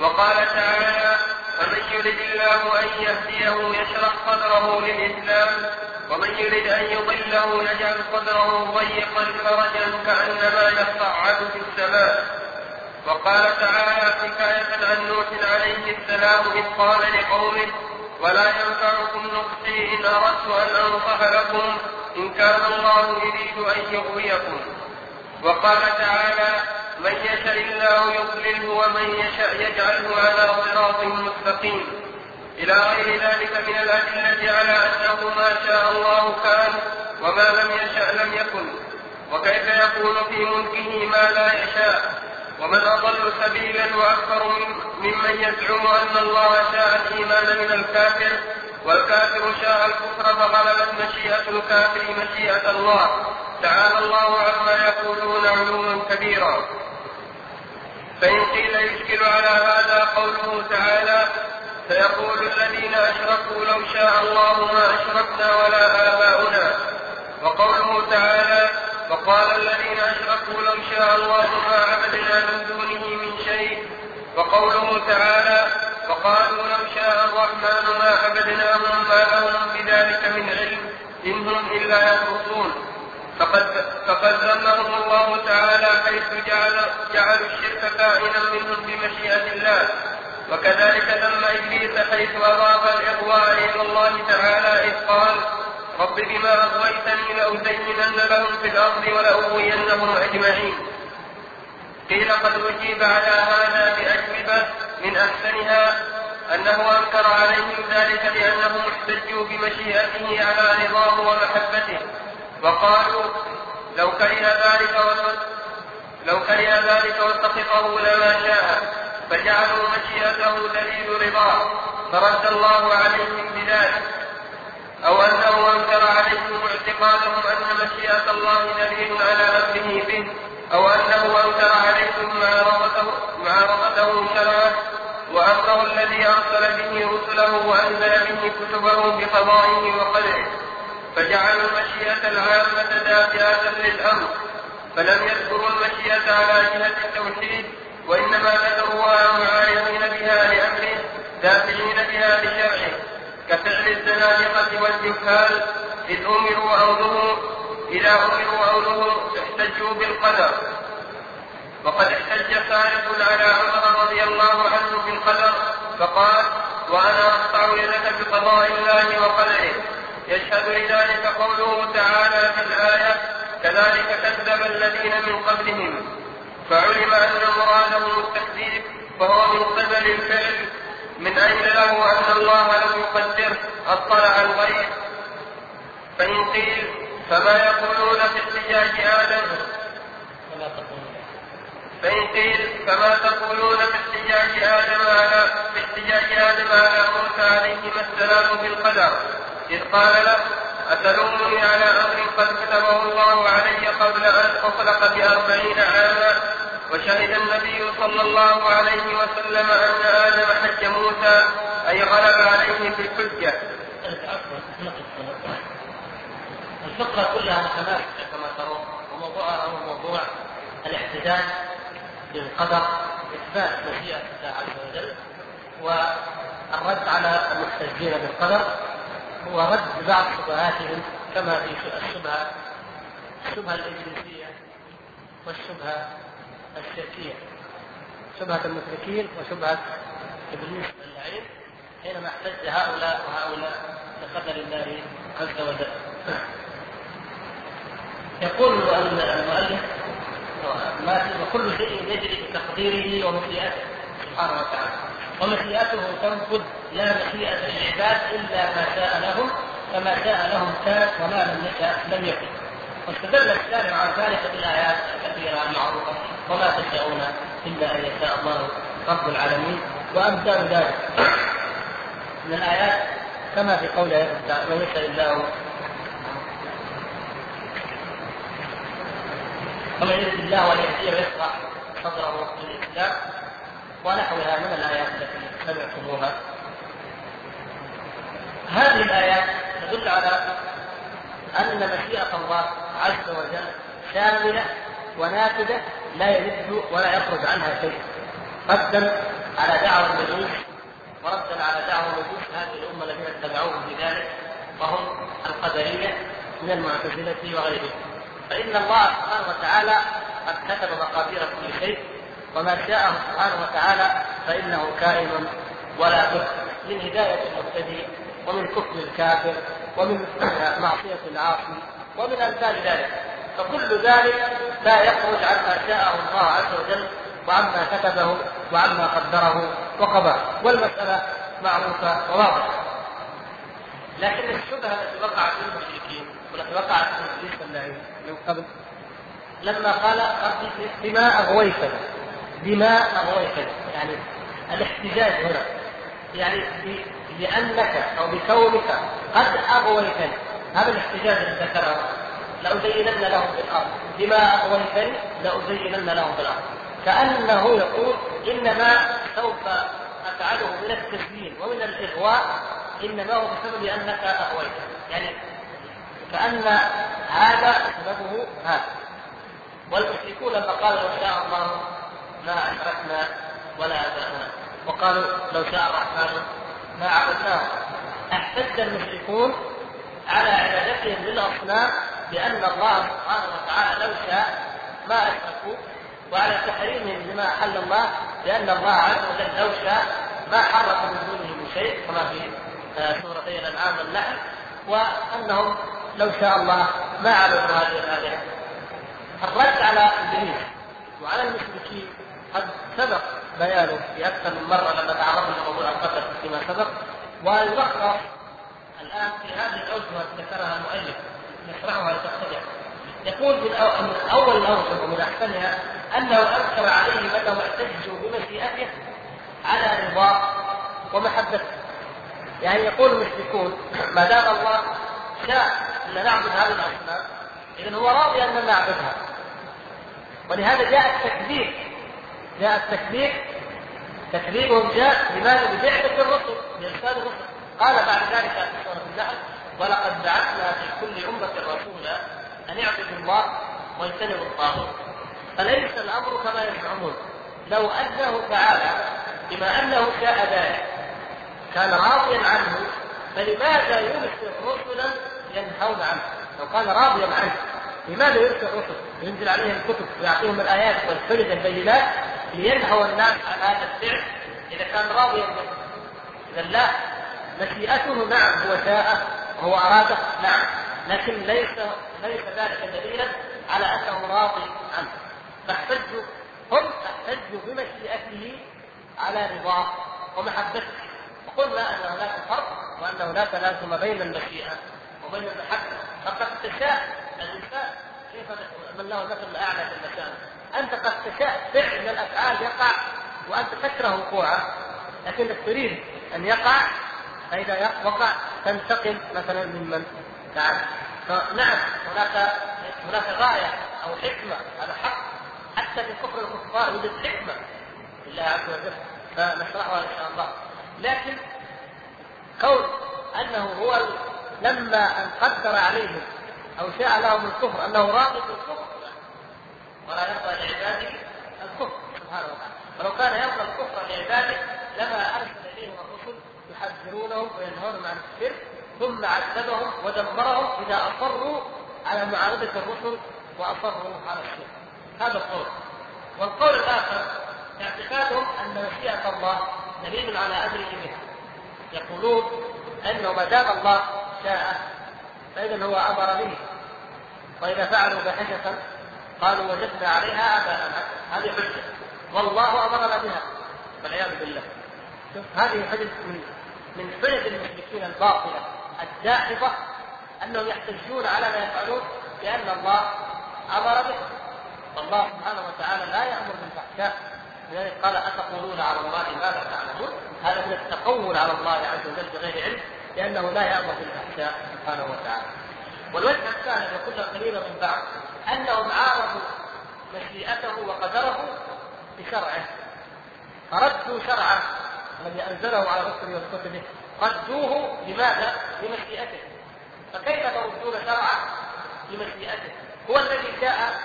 وقال تعالى فمن يرد الله أن يهديه يشرح صدره للإسلام ومن يرد أن يضله يجعل صدره ضيقا فرجا كأنما يصعد في السماء. وقال تعالى حكاية عن نوح عليه السلام إذ قال لقومه ولا ينفعكم نصحي إن أردت أن أنصح لكم إن كان الله يريد أن يغويكم. وقال تعالى من يشاء الله يضلله ومن يشاء يجعله على صراط مستقيم. إلى غير ذلك من الأدلة على أنه ما شاء الله كان وما لم يشاء لم يكن. وكيف يكون في ملكه ما لا يشاء؟ ومن أضل سبيلا وأكثر من ممن يزعم أن الله شاء الإيمان من الكافر والكافر شاء الكفر فغلبت مشيئة الكافر مشيئة الله. تعالى الله عما يقولون علوا كبيرا. فإن قيل يشكل على هذا قوله تعالى سيقول الذين أشركوا لو شاء الله ما أشركنا ولا آباؤنا. وقوله تعالى وقال الذين أشركوا لو شاء الله ما عبدنا من دونه من شيء. وقوله تعالى وقالوا لو شاء الرحمن ما عبدناهم ما لهم بذلك من علم إن هم إلا يخرصون فقد فقد ذمهم الله تعالى حيث جعل جعلوا الشرك كائنا منهم بمشيئة الله. وكذلك ذم إبليس حيث أضاف الإغواء إلى الله تعالى إذ قال رب بما أغويتني لازينن لهم في الأرض ولأغوينهم أجمعين. قيل قد أجيب على هذا بأجوبة من أحسنها أنه أنكر عليهم ذلك لانهم احتجوا بمشيئته على رضاه ومحبته. وقالوا لو كره ذلك لو كره ذلك وسخطه لما شاء. فجعلوا مشيئته دليل رضاه. فرد الله عليهم بذلك. أو أنه أنكر عليهم اعتقادهم أن مشيئة الله دليل على أمره به. أو أنه أنكر عليهم معارضته معارضته شرعه وأمره الذي أرسل به رسله وأنزل به كتبه بقضائه وقدره. فجعلوا المشيئة العامة دافئة للأمر. فلم يذكروا المشيئة على جهة التوحيد. وإنما ذكروها معارضين بها لأمره دافعين بها لشرعه كفعل الزنادقة والجهال إذ أمروا أو إذا أمروا أو احتجوا بالقدر. وقد احتج خالد على عمر رضي الله عنه بالقدر فقال وأنا أقطع يدك بقضاء الله وقدره. يشهد لذلك قوله تعالى في الآية كذلك كذب الذين من قبلهم. فعلم أن مراده التكذيب فهو من قبل الفعل. من أين له أن الله لم يقدره أطلع الغيب. فإن قيل فما يقولون في احتجاج آدم؟ فإن قيل فما تقولون في احتجاج آدم على في احتجاج آدم على موسى عليهما السلام بالقدر؟ إذ قال له أتلومني على أمر قد كتبه الله علي قبل أن أخلق بأربعين عاما وشهد النبي صلى الله عليه وسلم أن آدم حج موسى أي غلب عليه في الحجة. الفقرة كلها متماسكة كما ترون وموضوعها هو موضوع الاحتجاج بالقدر إثبات مشيئة الله عز وجل والرد على المحتجين بالقدر. ورد بعض شبهاتهم كما في الشبهة الشبهة الإبليسية والشبهة الشركية. شبهة المشركين وشبهة إبليس اللعين حينما احتج هؤلاء وهؤلاء بقدر الله عز وجل. يقول المؤلف وكل شيء يجري بتقديره ومشيئته سبحانه وتعالى. ومشيئته تنفذ لا مشيئة للعباد إلا ما شاء لهم فما شاء لهم كان وما لم يشاء لم يكن. واستدل الشارع على ذلك بالآيات الكثيرة المعروفة وما تشاءون إلا أن يشاء الله رب العالمين. وأمثال ذلك من الآيات كما في قوله من يشاء الله. ومن يرد الله أن يهديه ويشرح صدره للاسلام ونحوها من الايات التي سمعتموها. هذه الآيات تدل على أن مشيئة الله عز وجل شاملة ونافذة لا يرد ولا يخرج عنها شيء. ردا على دعوى المجوس وردا على دعوى مجوس هذه الأمة الذين اتبعوه في ذلك وهم القدرية من المعتزلة وغيرهم. فإن الله سبحانه وتعالى قد كتب مقادير كل شيء وما شاءه سبحانه وتعالى فإنه كائن ولا بد من هداية المبتدئ ومن كفر الكافر ومن معصية العاصي ومن أمثال ذلك. فكل ذلك لا يخرج عما شاءه الله عز وجل وعما كتبه وعما قدره وقضاه. والمسألة معروفة وواضحة. لكن الشبهة التي وقعت في المشركين والتي وقعت في ابليس من قبل لما قال ربي بما بما اغويتني يعني الاحتجاج هنا. يعني بأنك أو بكونك قد أغويتني. هذا الاحتجاج الذي ذكره. لأزينن لهم في الأرض. بما أغويتني لأزينن لهم في الأرض. كأنه يقول إنما سوف أفعله من التزيين ومن الإغواء إنما هو بسبب أنك أغويتني. يعني كأن هذا سببه هذا. والمشركون لما قالوا لو شاء الله ما أشركنا ولا أبانا وقالوا لو شاء الرحمن ما عبدناه أحتج المشركون على عبادتهم للأصنام بأن الله سبحانه وتعالى لو شاء ما أشركوا وعلى تحريمهم لما أحل الله بأن الله عز وجل لو شاء ما حرم من دونه من شيء كما في آه، سورتي الأنعام والنحل وأنهم لو شاء الله ما عبدوا هذه الآلهة. الرد على إبليس وعلى المشركين قد سبق بيانه في أكثر من مرة لما تعرضنا لموضوع القتل فيما سبق ويلخص الآن في هذه الاوجه التي ذكرها المؤلف نشرحها لتتضح يقول من أول الأوجه ومن أحسنها أنه أنكر عليهم انهم احتجوا بمشيئته على رضاه ومحبته. يعني يقول المشركون ما دام الله شاء أن نعبد هذه الأصنام اذا هو راضي أن نعبدها. ولهذا جاء التكذيب جاء التكذيب. تكذيبهم جاء لماذا؟ ببعثة الرسل بإرسال الرسل. قال بعد ذلك في سورة النحل ولقد بعثنا في كل أمة رسولا أن اعبدوا الله واجتنبوا الطاغوت. فليس الأمر كما يزعمون؟ لو أنه تعالى بما أنه شاء ذلك كان راضيا عنه فلماذا يرسل رسلا ينهون عنه؟ لو كان راضيا عنه لماذا يرسل الرسل وينزل عليهم الكتب ويعطيهم الآيات والحجج البينات لينهوا الناس عن هذا الفعل إذا كان راضيا به اذا لا مشيئته نعم هو شاء وهو اراده نعم. لكن ليس ليس ذلك دليلا على أنه راضي عنه. فاحتجوا هم احتجوا بمشيئته على رضاه ومحبته. وقلنا أن هناك فرق وأن هناك لازم بين المشيئة وبين المحبة. فقد تشاء الإنسان كيف من له المثل الاعلى في المشاعر. أنت قد تشاء فعل من الأفعال يقع وأنت تكره وقوعه لكنك تريد أن يقع فإذا وقع تنتقم مثلا ممن فعل. فنعم هناك هناك غاية أو حكمة هذا حق حتى في كفر الكفار يوجد حكمة لله عز وجل فنشرحها إن شاء الله. لكن كون أنه هو لما أن قدر عليهم أو شاء لهم الكفر أنه راغب بالكفر ولا يرضى لعباده الكفر سبحانه وتعالى. ولو كان يرضى الكفر لعباده لما أرسل إليهم الرسل يحذرونهم وينهونهم عن الشرك ثم عذبهم ودمرهم إذا أصروا على معاندة الرسل وأصروا على الشرك. هذا القول. والقول الآخر اعتقادهم أن مشيئة الله دليل على امره به يقولون أنه ما دام الله شاء فإذا هو أمر به. وإذا فعلوا فاحشه قالوا وجدنا عليها اباءنا هذه حجة. والله أمرنا بها. والعياذ بالله. شوف هذه حجة من من حجج المشركين الباطلة. الداحضه أنهم يحتجون على ما يفعلون بأن الله أمر به. والله سبحانه وتعالى لا يأمر بالفحشاء. لذلك قال أتقولون على الله ما لا تعلمون هذا من التقول على الله عز وجل بغير علم لأنه لا يأمر بالفحشاء سبحانه وتعالى. والوجه الثاني وكل قريبا من بعض. أنهم عارضوا مشيئته وقدره بشرعه فردوا شرعه الذي أنزله على رسله وكتبه ردوه لماذا؟ لمشيئته فكيف تردون شرعه لمشيئته؟ هو الذي جاء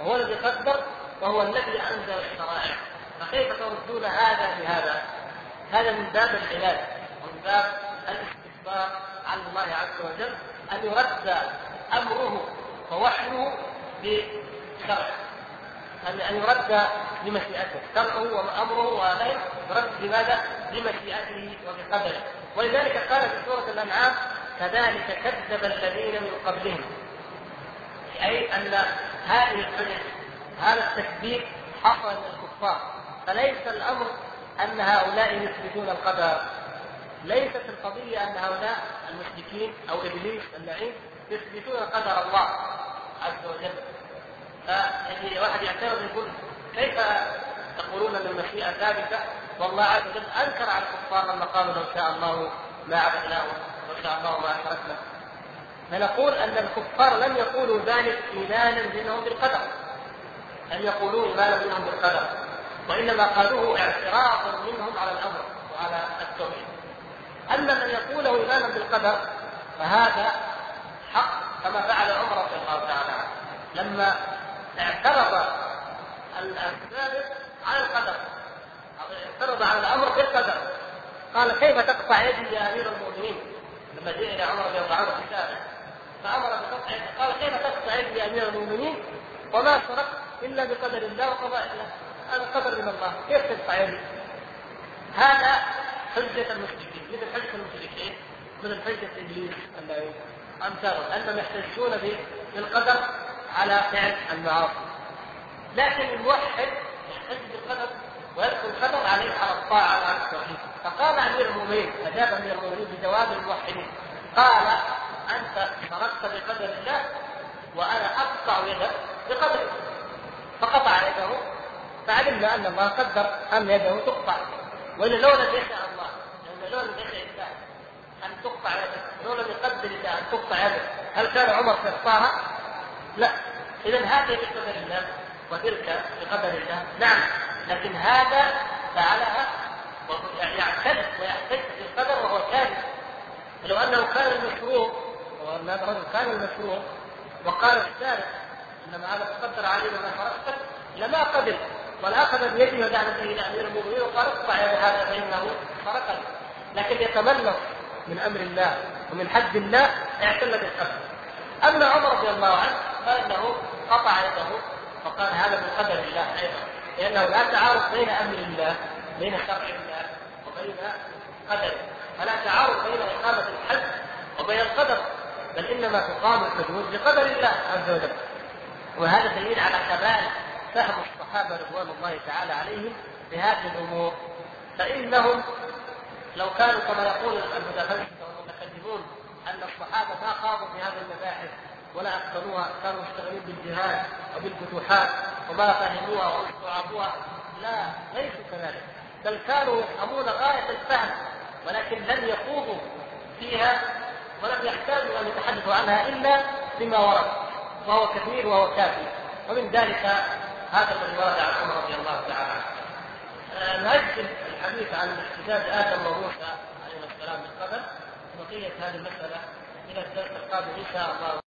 وهو الذي قدر وهو الذي أنزل الشرائع فكيف تردون هذا بهذا؟ هذا من باب العلاج ومن باب الاستكبار عن الله عز وجل أن يرد أمره ووحيه بشرعه. ان أن يرد بمشيئته شرعه وأمره ونهيه يرد بماذا؟ بمشيئته وبقدره. ولذلك قال في سورة الأنعام كذلك كذب الذين من قبلهم. أي أن هذه هذا التكذيب حصل من الكفار. فليس الأمر أن هؤلاء يثبتون القدر. ليست القضية أن هؤلاء المشركين أو إبليس اللعين يثبتون قدر الله عز وجل. فيعني واحد يعترض يقول كيف تقولون أن المشيئة ثابتة؟ والله عز وجل أنكر على الكفار لما قالوا لو شاء الله ما عبدناه ولو شاء الله ما أشركنا. فنقول أن الكفار لم يقولوا ذلك إيمانا منهم بالقدر لم يقولوا إيمانا منهم بالقدر وإنما قالوه اعتراضا منهم على الأمر وعلى التوحيد. أما من يقوله إيمانا بالقدر فهذا حق كما فعل عمر رضي الله تعالى عنه. لما اعترض السابق على القدر اعترض على الأمر بالقدر قال كيف تقطع يدي يا أمير المؤمنين؟ لما جاء إلى عمر رضي الله عنه في السابق فأمر بقطع قال كيف تقطع يدي يا أمير المؤمنين؟ وما شركت إلا بقدر الله وقضاء الله هذا قدر من الله كيف تقطع يدي؟ هذا حجة المشركين مثل حجة المشركين مثل حجة إبليس اللعين امثالهم أنهم يحتجون بالقدر على فعل المعاصي. لكن الموحد يحتج بالقدر ويدخل القدر عليه على الطاعة وعلى التوحيد. فقال أمير المؤمنين أجاب أمير المؤمنين بجواب الموحدين. قال أنت شركت بقدر الله وأنا أقطع يدك بقدره. فقطع يده. فعلمنا أن الله قدر أن يده تقطع. والا لو لم يشاء الله لأن لو لم أن تقطع لو لم يقدر الله أن تقطع يدك. هل كان عمر سيقطعها؟ لا. اذا هذه بقدر الله وتلك بقدر الله. نعم. لكن هذا فعلها يعتد ويحتج بالقدر وهو كاذب. لو أنه كان المشروع وان هذا الرجل كان المشروع وقال السارق إنما هذا تقدر عليه ما فرقتك لما قبل ولا اخذ بيده ودعا به إلى أمير المؤمنين وقال اقطع هذا فإنه سرقني لكن يتملق من أمر الله ومن حد الله اعتل بالقدر أما عمر رضي الله عنه فانه قطع يده وقال هذا من قدر الله أيضا لأنه لا تعارض بين أمر الله بين شرع الله وبين قدره فلا تعارض بين إقامة الحد وبين القدر بل إنما تقام الحدود بقدر الله عز وجل. وهذا دليل على كمال فهم الصحابة رضوان الله تعالى عليهم بهذه الأمور فإنهم لو كانوا كما يقول المتفلسفه والمتكلمون أن الصحابة ما خاضوا في هذه المباحث ولا أتقنوها كانوا مشتغلين بالجهاد وبالفتوحات وما فهموها واستوعبوها لا ليسوا كذلك بل كانوا يفهمون غاية الفهم ولكن لم يخوضوا فيها ولم يحتاجوا أن يتحدثوا عنها إلا بما ورد وهو كثير وهو كافي ومن ذلك هذا الذي ورد عن عمر رضي الله تعالى عنه. آه، نؤجل الحديث عن احتجاج آدم وموسى عليهما السلام بالقدر بقيه هذه المسألة إلى الدرس القادم إن شاء الله.